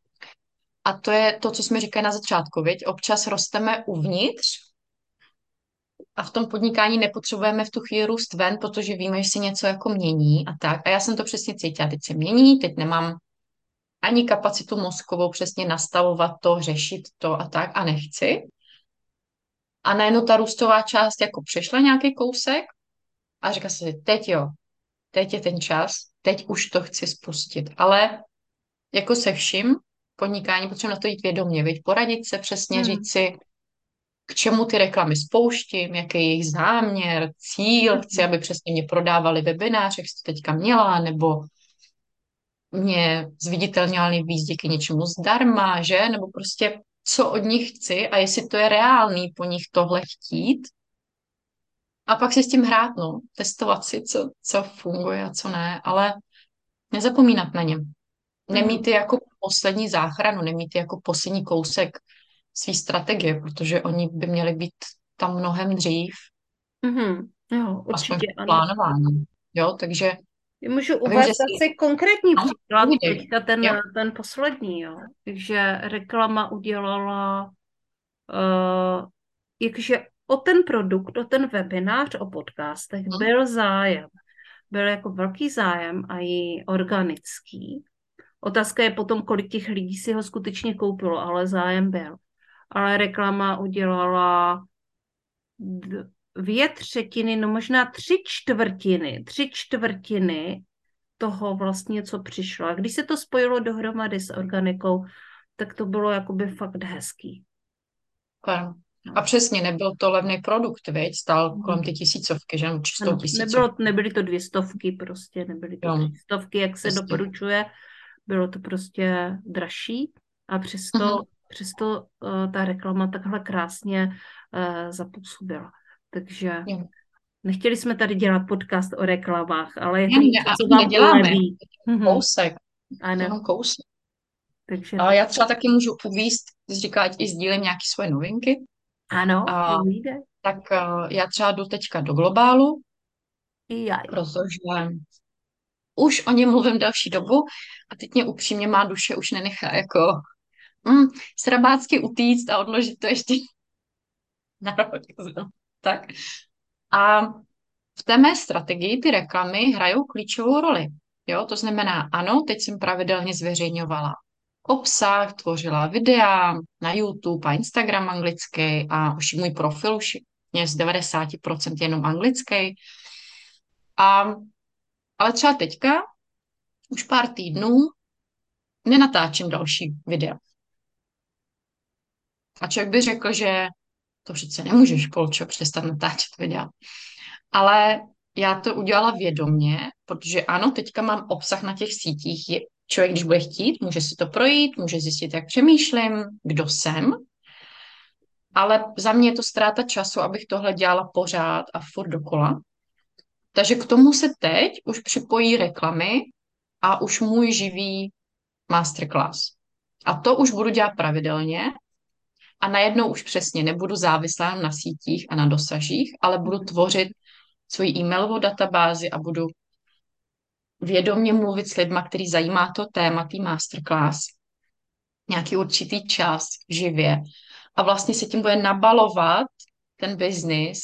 A to je to, co jsme říkali na začátku, viď? Občas rosteme uvnitř a v tom podnikání nepotřebujeme v tu chvíli růst ven, protože víme, že se něco jako mění a tak. A já jsem to přesně cítila, teď se mění, teď nemám ani kapacitu mozkovou přesně nastavovat to, řešit to a tak a nechci. A najednou ta růstová část jako přešla nějaký kousek a říká se, teď jo, teď je ten čas, teď už to chci spustit. Ale jako se vším, podnikání potřebujeme na to jít vědomě, viď? poradit se přesně, hmm. říct si, k čemu ty reklamy spouštím, jaký je jejich záměr, cíl, chci, aby přesně mě prodávali webinář, jak jsi to teďka měla, nebo mě zviditelňovali víc díky něčemu zdarma, že? Nebo prostě co od nich chci a jestli to je reálný po nich tohle chtít. A pak si s tím hrát, no, testovat si, co, co funguje a co ne, ale nezapomínat na ně. Nemít je jako poslední záchranu, nemít je jako poslední kousek své strategie, protože oni by měli být tam mnohem dřív. Mm-hmm. Jo, určitě ano. plánování. Jo, takže Můžu uvést asi konkrétní příklad, teďka ten, ten poslední, jo. Takže reklama udělala, uh, jakže o ten produkt, o ten webinář, o podcastech hmm. byl zájem. Byl jako velký zájem a i organický. Otázka je potom, kolik těch lidí si ho skutečně koupilo, ale zájem byl. Ale reklama udělala dvě třetiny, no možná tři čtvrtiny, tři čtvrtiny toho vlastně, co přišlo. A když se to spojilo dohromady s organikou, tak to bylo jakoby fakt hezký. A přesně, nebyl to levný produkt, veď? Stál kolem ty tisícovky, že? Čistou ano, tisícovky. Nebylo, nebyly to dvě stovky prostě, nebyly to jo. stovky, jak se přesně. doporučuje. Bylo to prostě dražší a přesto, uh-huh. Přesto uh, ta reklama takhle krásně uh, zapůsobila. Takže Nechtěli jsme tady dělat podcast o reklamách, ale je to Ne, něco, co vám uleví. Mhm. Kousek, Ano, kousek. takže A já třeba taky můžu uvíst, ať i sdílím nějaké svoje novinky. ano, A tak eh, já třeba jdu teďka do globálu, já. protože už o něm mluvím další dobu a teď mě upřímně má duše už nenechá jako mm, srabácky utíct a odložit to ještě na rok. Tak. A v té mé strategii ty reklamy hrajou klíčovou roli. Jo, to znamená, ano, teď jsem pravidelně zveřejňovala obsah, tvořila videa na YouTube a Instagram anglicky a už můj profil už je z 90% jenom anglický. A, ale třeba teďka už pár týdnů nenatáčím další videa. A člověk by řekl, že to přece nemůžeš, Polčo, přestat natáčet videa. Ale já to udělala vědomně, protože ano, teďka mám obsah na těch sítích. Je, člověk, když bude chtít, může si to projít, může zjistit, jak přemýšlím, kdo jsem. Ale za mě je to ztráta času, abych tohle dělala pořád a furt dokola. Takže k tomu se teď už připojí reklamy a už můj živý masterclass. A to už budu dělat pravidelně a najednou už přesně nebudu závislá na sítích a na dosažích, ale budu tvořit svoji e-mailovou databázi a budu vědomně mluvit s lidma, který zajímá to téma, tý masterclass, nějaký určitý čas živě a vlastně se tím bude nabalovat ten biznis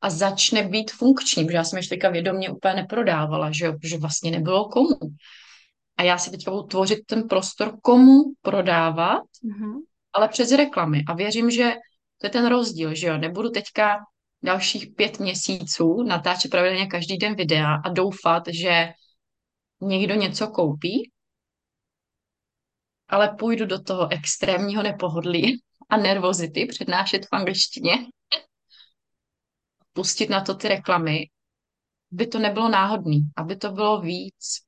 a začne být funkční, protože já jsem ještě teďka vědomě úplně neprodávala, že jo, protože vlastně nebylo komu. A já si teďka budu tvořit ten prostor, komu prodávat, Mhm. Ale přes reklamy. A věřím, že to je ten rozdíl, že jo, nebudu teďka dalších pět měsíců natáčet pravidelně každý den videa a doufat, že někdo něco koupí, ale půjdu do toho extrémního nepohodlí a nervozity přednášet v angličtině, pustit na to ty reklamy, by to nebylo náhodný, aby to bylo víc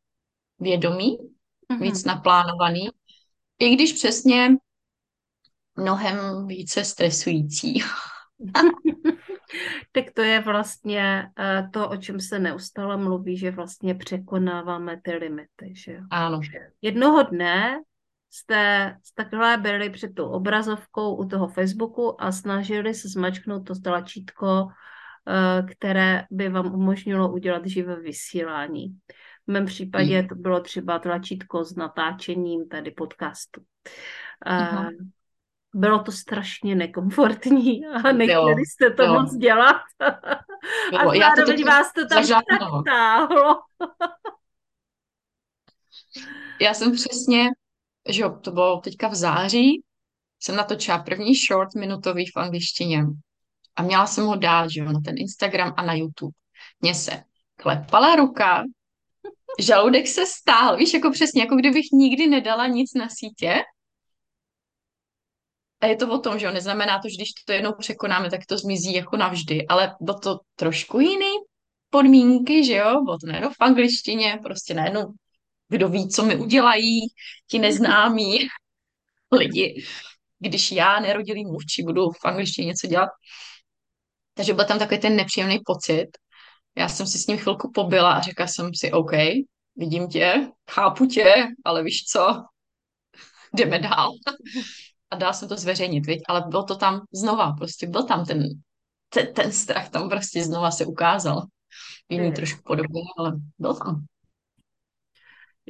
vědomí, Mhm. víc naplánovaný, i když přesně mnohem více stresující. Tak to je vlastně eh, to, o čem se neustále mluví, že vlastně překonáváme ty limity, že. Ano, Jednoho dne jste takhle byli před tou obrazovkou u toho Facebooku a snažili se zmačknout to tlačítko, eh, které by vám umožnilo udělat živé vysílání. V mém případě to bylo třeba tlačítko s natáčením tady podcastu. Eh, Aha. Bylo to strašně nekomfortní a nechtěli jste to bylo. moc dělat. Bylo. A Já to zároveň teď vás to tam tak táhlo. Já jsem přesně, že jo, to bylo teďka v září, jsem natočila první short minutový v angličtině a měla jsem ho dát, že jo, na ten Instagram a na YouTube. Mně se klepala ruka, žaludek se stál, víš, jako přesně, jako kdybych nikdy nedala nic na sítě. A je to o tom, že jo, neznamená to, že když to jednou překonáme, tak to zmizí jako navždy, ale bylo to trošku jiný podmínky, že jo, bylo to najednou v angličtině, prostě najednou kdo ví, co mi udělají, ti neznámí lidi, když já, nerodilý mluvčí, budu v angličtině něco dělat. Takže byl tam takový ten nepříjemný pocit. Já jsem si s ním chvilku pobyla a řekla jsem si, OK, vidím tě, chápu tě, ale víš co, jdeme dál. A dál jsem to zveřejnit, viď? ale bylo to tam znova, prostě byl tam ten, ten, ten strach, tam prostě znova se ukázal. Jiný Je. trošku podobně, ale byl tam.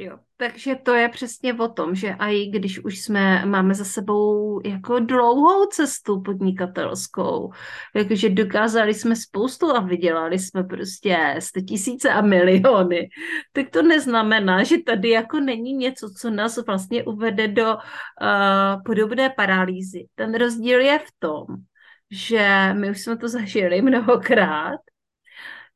Jo, takže to je přesně o tom, že i když už jsme, máme za sebou jako dlouhou cestu podnikatelskou, jakože dokázali jsme spoustu a vydělali jsme prostě sto tisíce a miliony, tak to neznamená, že tady jako není něco, co nás vlastně uvede do uh, podobné paralýzy. Ten rozdíl je v tom, že my už jsme to zažili mnohokrát,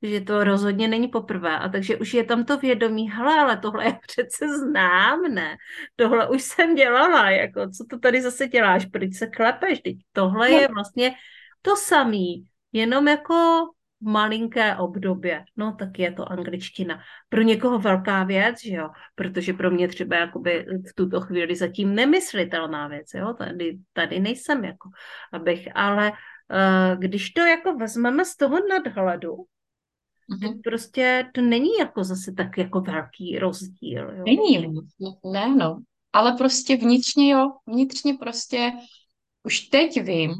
že to rozhodně není poprvé a takže už je tam to vědomí, hele, ale tohle já přece znám, ne? Tohle už jsem dělala, jako co to tady zase děláš, proč se klepeš, teď tohle No. je vlastně to samý, jenom jako malinké obdobě, no tak je to angličtina. Pro někoho velká věc, že jo, protože pro mě třeba jakoby v tuto chvíli zatím nemyslitelná věc, jo, tady, tady nejsem jako, abych, ale uh, když to jako vezmeme z toho nadhledu, Mhm. Prostě to není jako zase tak jako velký rozdíl. Jo? Není, ne, no. Ale prostě vnitřně, jo, vnitřně prostě už teď vím,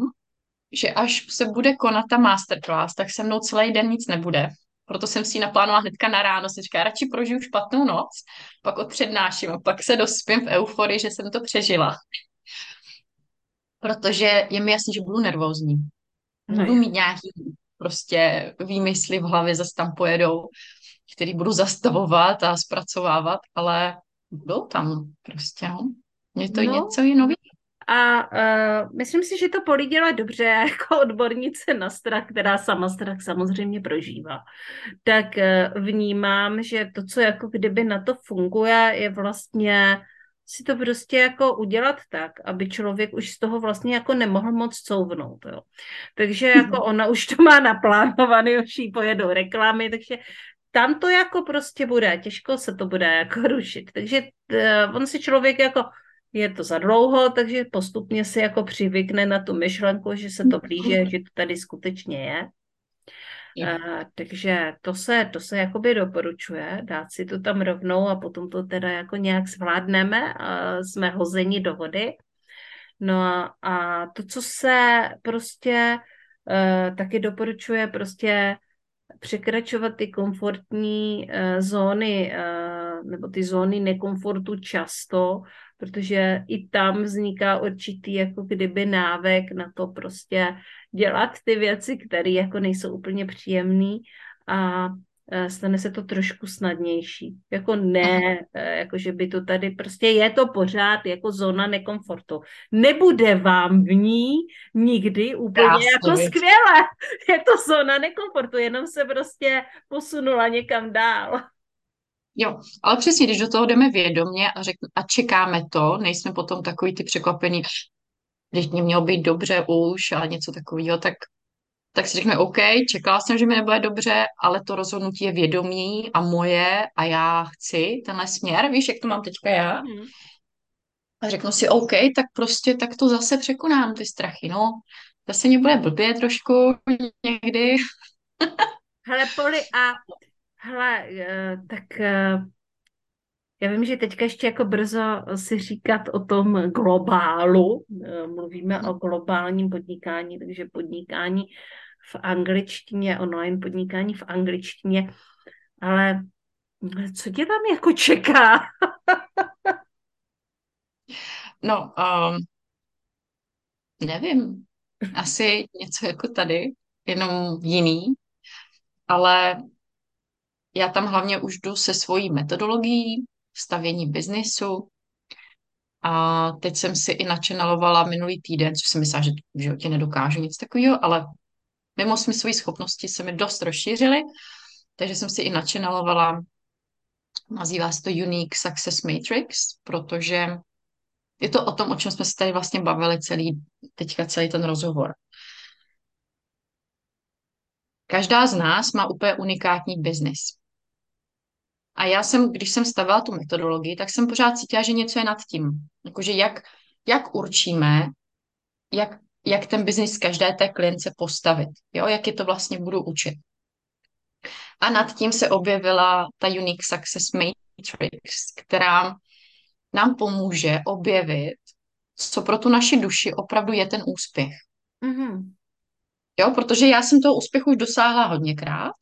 že až se bude konat ta masterclass, tak se mnou celý den nic nebude. Proto jsem si ji naplánovala hnedka na ráno. Jsem říkala, radši prožiju špatnou noc, pak odpřednáším a pak se dospím v euforii, že jsem to přežila. Protože je mi jasný, že budu nervózní. No Budu mít nějaký prostě výmysly v hlavě, zase tam pojedou, který budu zastavovat a zpracovávat, ale budou tam prostě, no. Je to No. něco jiného. A uh, myslím si, že to polídila dobře jako odbornice na strach, která sama strach samozřejmě prožívá. Tak uh, vnímám, že to, co jako kdyby na to funguje, je vlastně si to prostě jako udělat tak, aby člověk už z toho vlastně jako nemohl moc couvnout. Jo. Takže jako ona už to má naplánovaný, už jí pojedou reklamy, takže tam to jako prostě bude, těžko se to bude jako rušit. Takže uh, on si člověk jako je to za dlouho, takže postupně si jako přivykne na tu myšlenku, že se to blíže, že to tady skutečně je. Uh, takže to se, to se jakoby doporučuje, dát si to tam rovnou a potom to teda jako nějak zvládneme a jsme hozeni do vody. No a, a to, co se prostě uh, taky doporučuje, prostě překračovat ty komfortní uh, zóny uh, nebo ty zóny nekomfortu často, protože i tam vzniká určitý jako kdyby návek na to prostě dělat ty věci, které jako nejsou úplně příjemné a stane se to trošku snadnější. Jako ne, jako že by to tady prostě je to pořád jako zóna nekomfortu. Nebude vám v ní nikdy úplně Krásně, jako skvěle. Je to zóna nekomfortu, jenom se prostě posunula někam dál. Jo, ale přesně, když do toho jdeme vědomě a, řek, a čekáme to, nejsme potom takový ty překvapení, když mě mělo být dobře už a něco takového, tak, tak si řekne, OK, čekala jsem, že mi nebude dobře, ale to rozhodnutí je vědomí a moje a já chci tenhle směr, víš, jak to mám teďka já. Mhm. A řeknu si, OK, tak prostě tak to zase překonám ty strachy, no. Zase mě bude blbě trošku někdy. Hele, Poli, a hele, eh, tak eh, já vím, že teďka ještě jako brzo si říkat o tom globálu. Eh, Mluvíme o globálním podnikání, takže podnikání v angličtině, online podnikání v angličtině. Ale co tě tam jako čeká? No, um, nevím, asi něco jako tady, jenom jiný, ale já tam hlavně už jdu se svojí metodologií stavění biznisu a teď jsem si i načenalovala minulý týden, což jsem myslela, že v životě nedokážu nic takového, ale mimo smyslové schopnosti se mi dost rozšířily, takže jsem si i načenalovala, nazývá se to Unique Success Matrix, protože je to o tom, o čem jsme se tady vlastně bavili celý, teďka celý ten rozhovor. Každá z nás má úplně unikátní biznis. A já jsem, když jsem stavila tu metodologii, tak jsem pořád cítila, že něco je nad tím. Jakože jak, jak určíme, jak, jak ten biznis každé té klience postavit. Jo? Jak je to vlastně budu učit. A nad tím se objevila ta Unique Success Matrix, která nám pomůže objevit, co pro tu naši duši opravdu je ten úspěch. Mm-hmm. Jo, protože já jsem toho úspěchu už dosáhla hodněkrát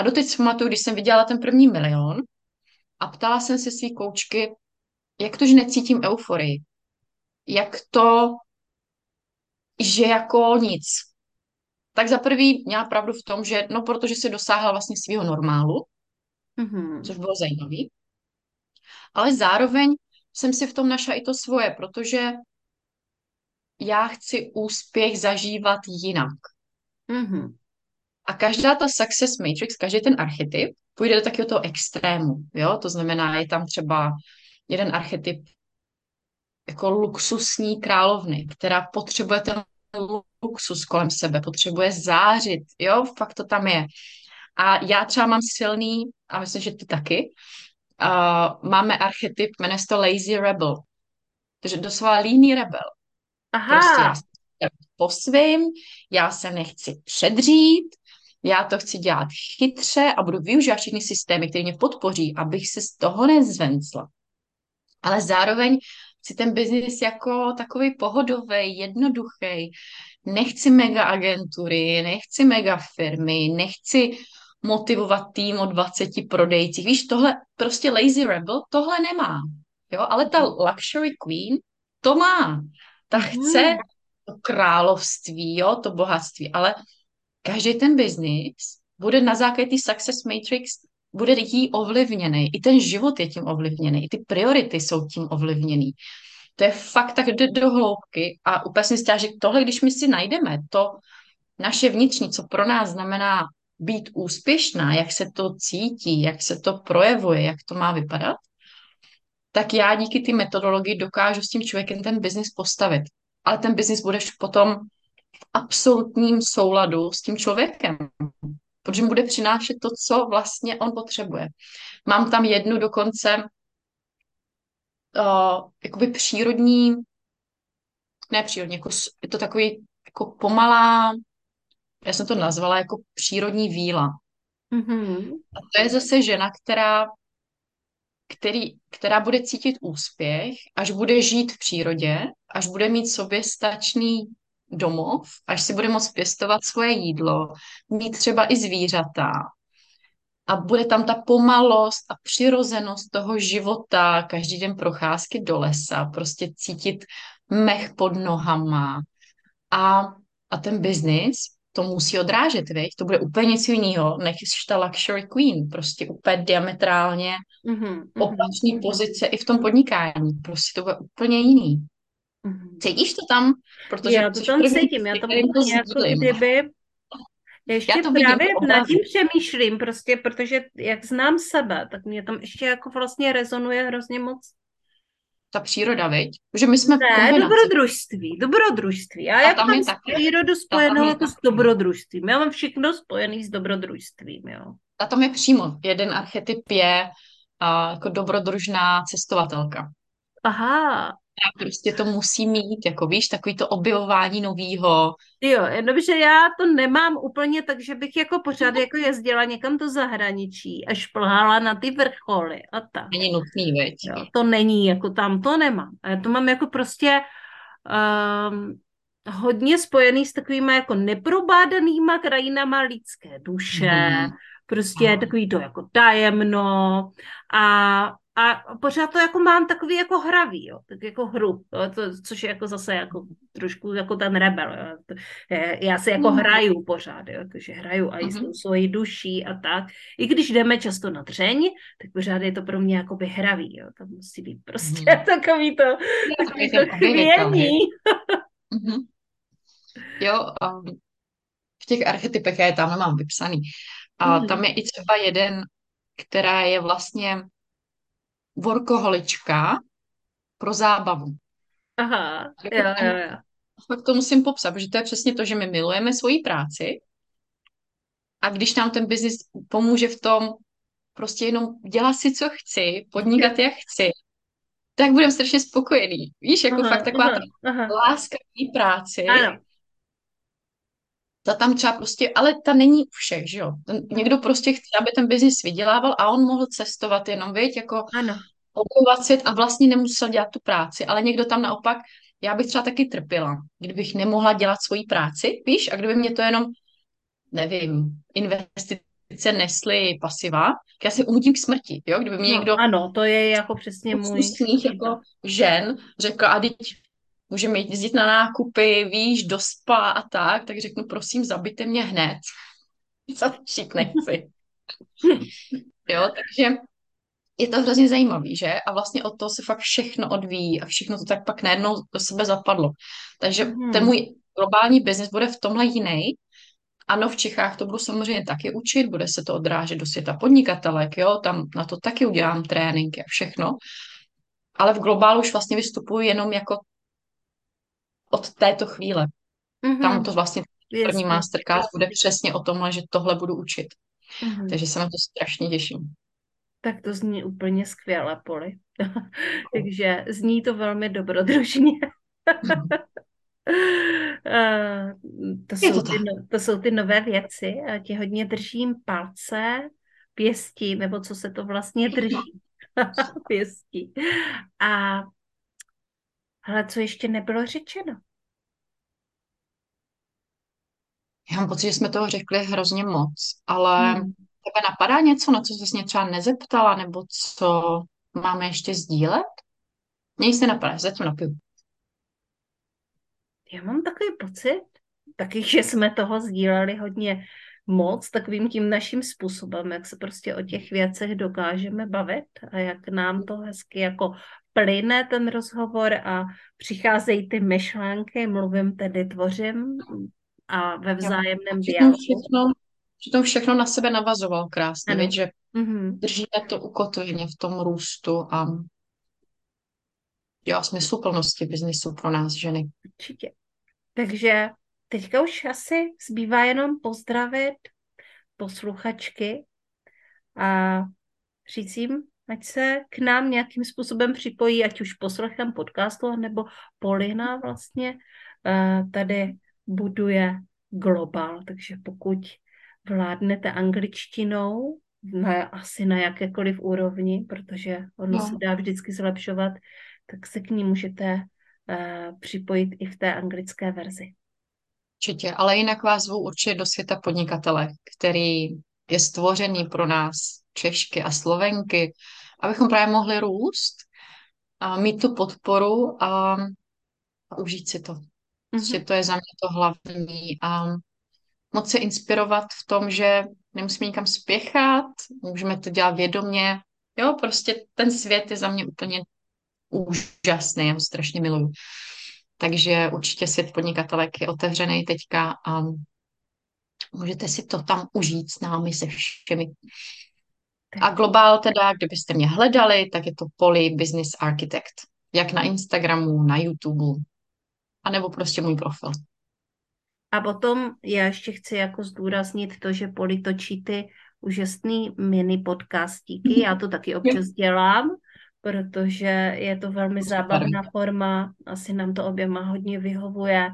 a doteď si pamatuju, když jsem viděla ten první milion a ptala jsem se svý koučky, jak to, že necítím euforii. Jak to, že jako nic. Tak za prvý měla pravdu v tom, že no protože se dosáhla vlastně svého normálu, Mm-hmm. což bylo zajímavé. Ale zároveň jsem si v tom našla i to svoje, protože já chci úspěch zažívat jinak. Mm-hmm. A každá ta success matrix, každý ten archetyp půjde do takového toho extrému, jo? To znamená, je tam třeba jeden archetyp jako luxusní královny, která potřebuje ten luxus kolem sebe, potřebuje zářit, jo? Fakt to tam je. A já třeba mám silný, a myslím, že ty taky, uh, máme archetyp, jmenuje se to lazy rebel. Takže doslova líný rebel. Aha. Prostě já po svým, já se nechci předřít, já to chci dělat chytře a budu využívat všechny systémy, které mě podpoří, abych se z toho nezvencla. Ale zároveň chci ten biznis jako takový pohodový, jednoduchý. Nechci mega agentury, nechci mega firmy, nechci motivovat tým o 20 prodejcích. Víš, tohle prostě lazy rebel, tohle nemá. Jo, ale ta luxury queen to má. Ta mhm. chce to království, jo, to bohatství, ale každý ten biznis bude na základě té success matrix bude jí ovlivněný. I ten život je tím ovlivněný. I ty priority jsou tím ovlivněný. To je fakt tak jde do hloubky a úplně myslím, že tohle, když my si najdeme, to naše vnitřní, co pro nás znamená být úspěšná, jak se to cítí, jak se to projevuje, jak to má vypadat, tak já díky ty metodologii dokážu s tím člověkem ten biznis postavit. Ale ten biznis budeš potom absolutním souladu s tím člověkem, protože mu bude přinášet to, co vlastně on potřebuje. Mám tam jednu dokonce uh, jakoby přírodní, ne přírodní, jako, je to takový jako pomalá, já jsem to nazvala jako přírodní víla. Mm-hmm. A to je zase žena, která, který, která bude cítit úspěch, až bude žít v přírodě, až bude mít sobě stačný domov, až si bude moct pěstovat svoje jídlo, mít třeba i zvířata. A bude tam ta pomalost a přirozenost toho života, každý den procházky do lesa, prostě cítit mech pod nohama. A, a ten biznis to musí odrážet, viď? To bude úplně něco jiného, než ta luxury queen, prostě úplně diametrálně mm-hmm, opačný mm-hmm. pozice i v tom podnikání. Prostě to bude úplně jiný. Mm-hmm. Cítíš to tam? Protože já to tam cítím, já to úplně jako kdyby ještě já to právě nad tím přemýšlím, prostě, protože jak znám sebe, tak mě tam ještě jako vlastně rezonuje hrozně moc ta příroda, viď? Že my jsme Ne, dobrodružství, dobrodružství. Já jak mám taky, přírodu spojenou jako s dobrodružstvím. Já mám všechno spojené s dobrodružstvím, jo. A tam je přímo, jeden archetyp je uh, jako dobrodružná cestovatelka. Aha, já prostě to musí mít, jako víš, takový to objevování novýho. Jo, jenomže já to nemám úplně tak, že bych jako pořád jako jezdila někam do zahraničí a šplhala na ty vrcholy a tak. Není nutný, veď. Jo, to není, jako tam to nemám. A já to mám jako prostě um, hodně spojený s takovými jako neprobádanýma krajinama lidské duše, mm. prostě Aha. takový to jako tajemno a a pořád to jako mám takový jako hravý, jo, tak jako hru, jo, to, což je jako zase jako trošku jako ten rebel, jo. To, je, já si jako mm. hraju pořád, jo, takže hraju a i mm-hmm. svojí duší a tak. I když jdeme často na dřeň, tak pořád je to pro mě jako by hravý, jo, to musí být prostě mm. takový to, takový to chvění. mm-hmm. Jo, um, v těch archetypech já je tam mám vypsaný. A mm. tam je i třeba jeden, která je vlastně workoholička pro zábavu. Aha, jo, jo, jo. Fakt to musím popsat, protože to je přesně to, že my milujeme svoji práci a když nám ten biznis pomůže v tom prostě jenom dělat si, co chci, podnikat, jak chci, tak budeme strašně spokojení. Víš, jako aha, fakt taková aha, ta aha. láska k práci. Ano. Ta tam třeba prostě, ale ta není u všech, že jo. Někdo prostě chce, aby ten biznis vydělával a on mohl cestovat jenom, víš, jako ano. svět a vlastně nemusel dělat tu práci, ale někdo tam naopak, já bych třeba taky trpěla, kdybych nemohla dělat svoji práci, víš, a kdyby mě to jenom, nevím, investice nesly pasiva, já se umutím k smrti, jo, kdyby mě no, někdo... Ano, to je jako přesně můj... jako žen řekl, a teď můžeme jezdit na nákupy, víš, do spa a tak, tak řeknu, prosím, zabijte mě hned. Začít nechci. jo, takže je to hrozně zajímavý, že? A vlastně od toho se fakt všechno odvíjí a všechno to tak pak najednou do sebe zapadlo. Takže hmm. ten můj globální biznis bude v tomhle jiný. Ano, v Čechách to budu samozřejmě taky učit, bude se to odrážet do světa podnikatelek, jo, tam na to taky udělám tréninky a všechno. Ale v globálu už vlastně vystupuji jenom jako od této chvíle. Mm-hmm. Tam to vlastně první masterclass bude přesně o tomhle, že tohle budu učit. Mm-hmm. Takže se na to strašně těším. Tak to zní úplně skvěle, Poli. Takže zní to velmi dobrodružně. Uh, to, Je jsou to ty, no- to jsou ty nové věci a ti hodně držím palce, pěstí, nebo co se to vlastně drží. pěstí. A ale co ještě nebylo řečeno? Já mám pocit, že jsme toho řekli hrozně moc, ale Hmm. tebe napadá něco, na co jsi mě třeba nezeptala, nebo co máme ještě sdílet? Mně se napadá, zatím napiju. Já mám takový pocit, taky, že jsme toho sdíleli hodně moc takovým tím naším způsobem, jak se prostě o těch věcech dokážeme bavit a jak nám to hezky jako plyne ten rozhovor a přicházejí ty myšlenky, mluvím tedy, tvořím a ve vzájemném dialogu. všechno, přitom všechno na sebe navazoval krásně, víš, že Mhm. držíme to ukotveně v tom růstu a jo, smysluplnosti biznisu pro nás ženy. Určitě. Takže teďka už asi zbývá jenom pozdravit posluchačky a říct jim, ať se k nám nějakým způsobem připojí, ať už poslechem podcastu, nebo Polina vlastně eh, tady buduje global, takže pokud vládnete angličtinou, na, asi na jakékoliv úrovni, protože ono No. se dá vždycky zlepšovat, tak se k ní můžete eh, připojit i v té anglické verzi. Určitě, ale jinak vás zvu určitě do světa podnikatele, který je stvořený pro nás, Češky a Slovenky, abychom právě mohli růst a mít tu podporu a, a užít si to. Prostě Mhm. to je za mě to hlavní a moc se inspirovat v tom, že nemusíme nikam spěchat, můžeme to dělat vědomě. Jo, prostě ten svět je za mě úplně úžasný, já ho strašně miluju. Takže určitě svět podnikatelek je otevřený teďka a můžete si to tam užít s námi se všemi. A globál teda, kdybyste mě hledali, tak je to Poly Business Architect. Jak na Instagramu, na YouTube, anebo prostě můj profil. A potom já ještě chci jako zdůraznit to, že Poli točí ty úžasný mini podcastíky. Já to taky občas dělám, protože je to velmi zábavná forma. Asi nám to oběma hodně vyhovuje.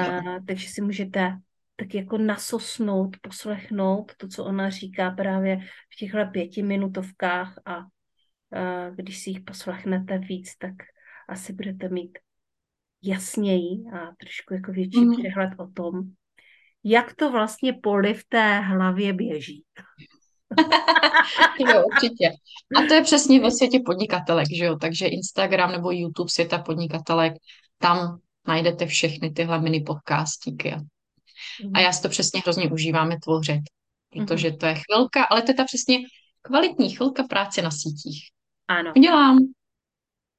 Uh, takže si můžete tak jako nasosnout, poslechnout to, co ona říká právě v těchto pětiminutovkách a uh, když si jich poslechnete víc, tak asi budete mít jasněji a trošku jako větší Mhm. přehled o tom, jak to vlastně poli v té hlavě běží. Jo, určitě. A to je přesně ve světě podnikatelek, že jo? Takže Instagram nebo YouTube světa podnikatelek, tam najdete všechny tyhle mini podcastíky. A já si to přesně hrozně užíváme tvořit, protože to je chvilka, ale to je ta přesně kvalitní chvilka práce na sítích. Ano. Udělám,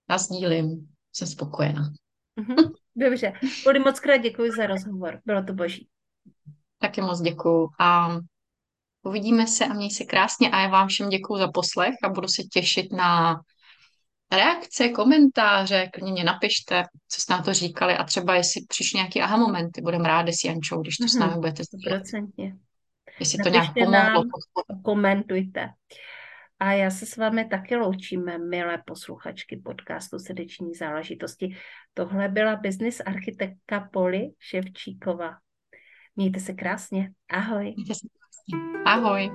nazdílím, jsem spokojená. Mhm. Dobře. Poli, moc krát děkuji za rozhovor. Bylo to boží. Taky moc děkuju a uvidíme se a měj se krásně a já vám všem děkuju za poslech a budu se těšit na reakce, komentáře, klidně mě napište, co jste na to říkali a třeba jestli přišly nějaké aha momenty, budeme rádi s Jančou, když to s námi budete sdílet. Jestli to nějak pomohlo. nám, komentujte. A já se s vámi taky loučíme, milé posluchačky podcastu Srdeční záležitosti. Tohle byla business architektka Poli Ševčíková. Mějte se krásně. Ahoj. Mějte se krásně. Ahoj.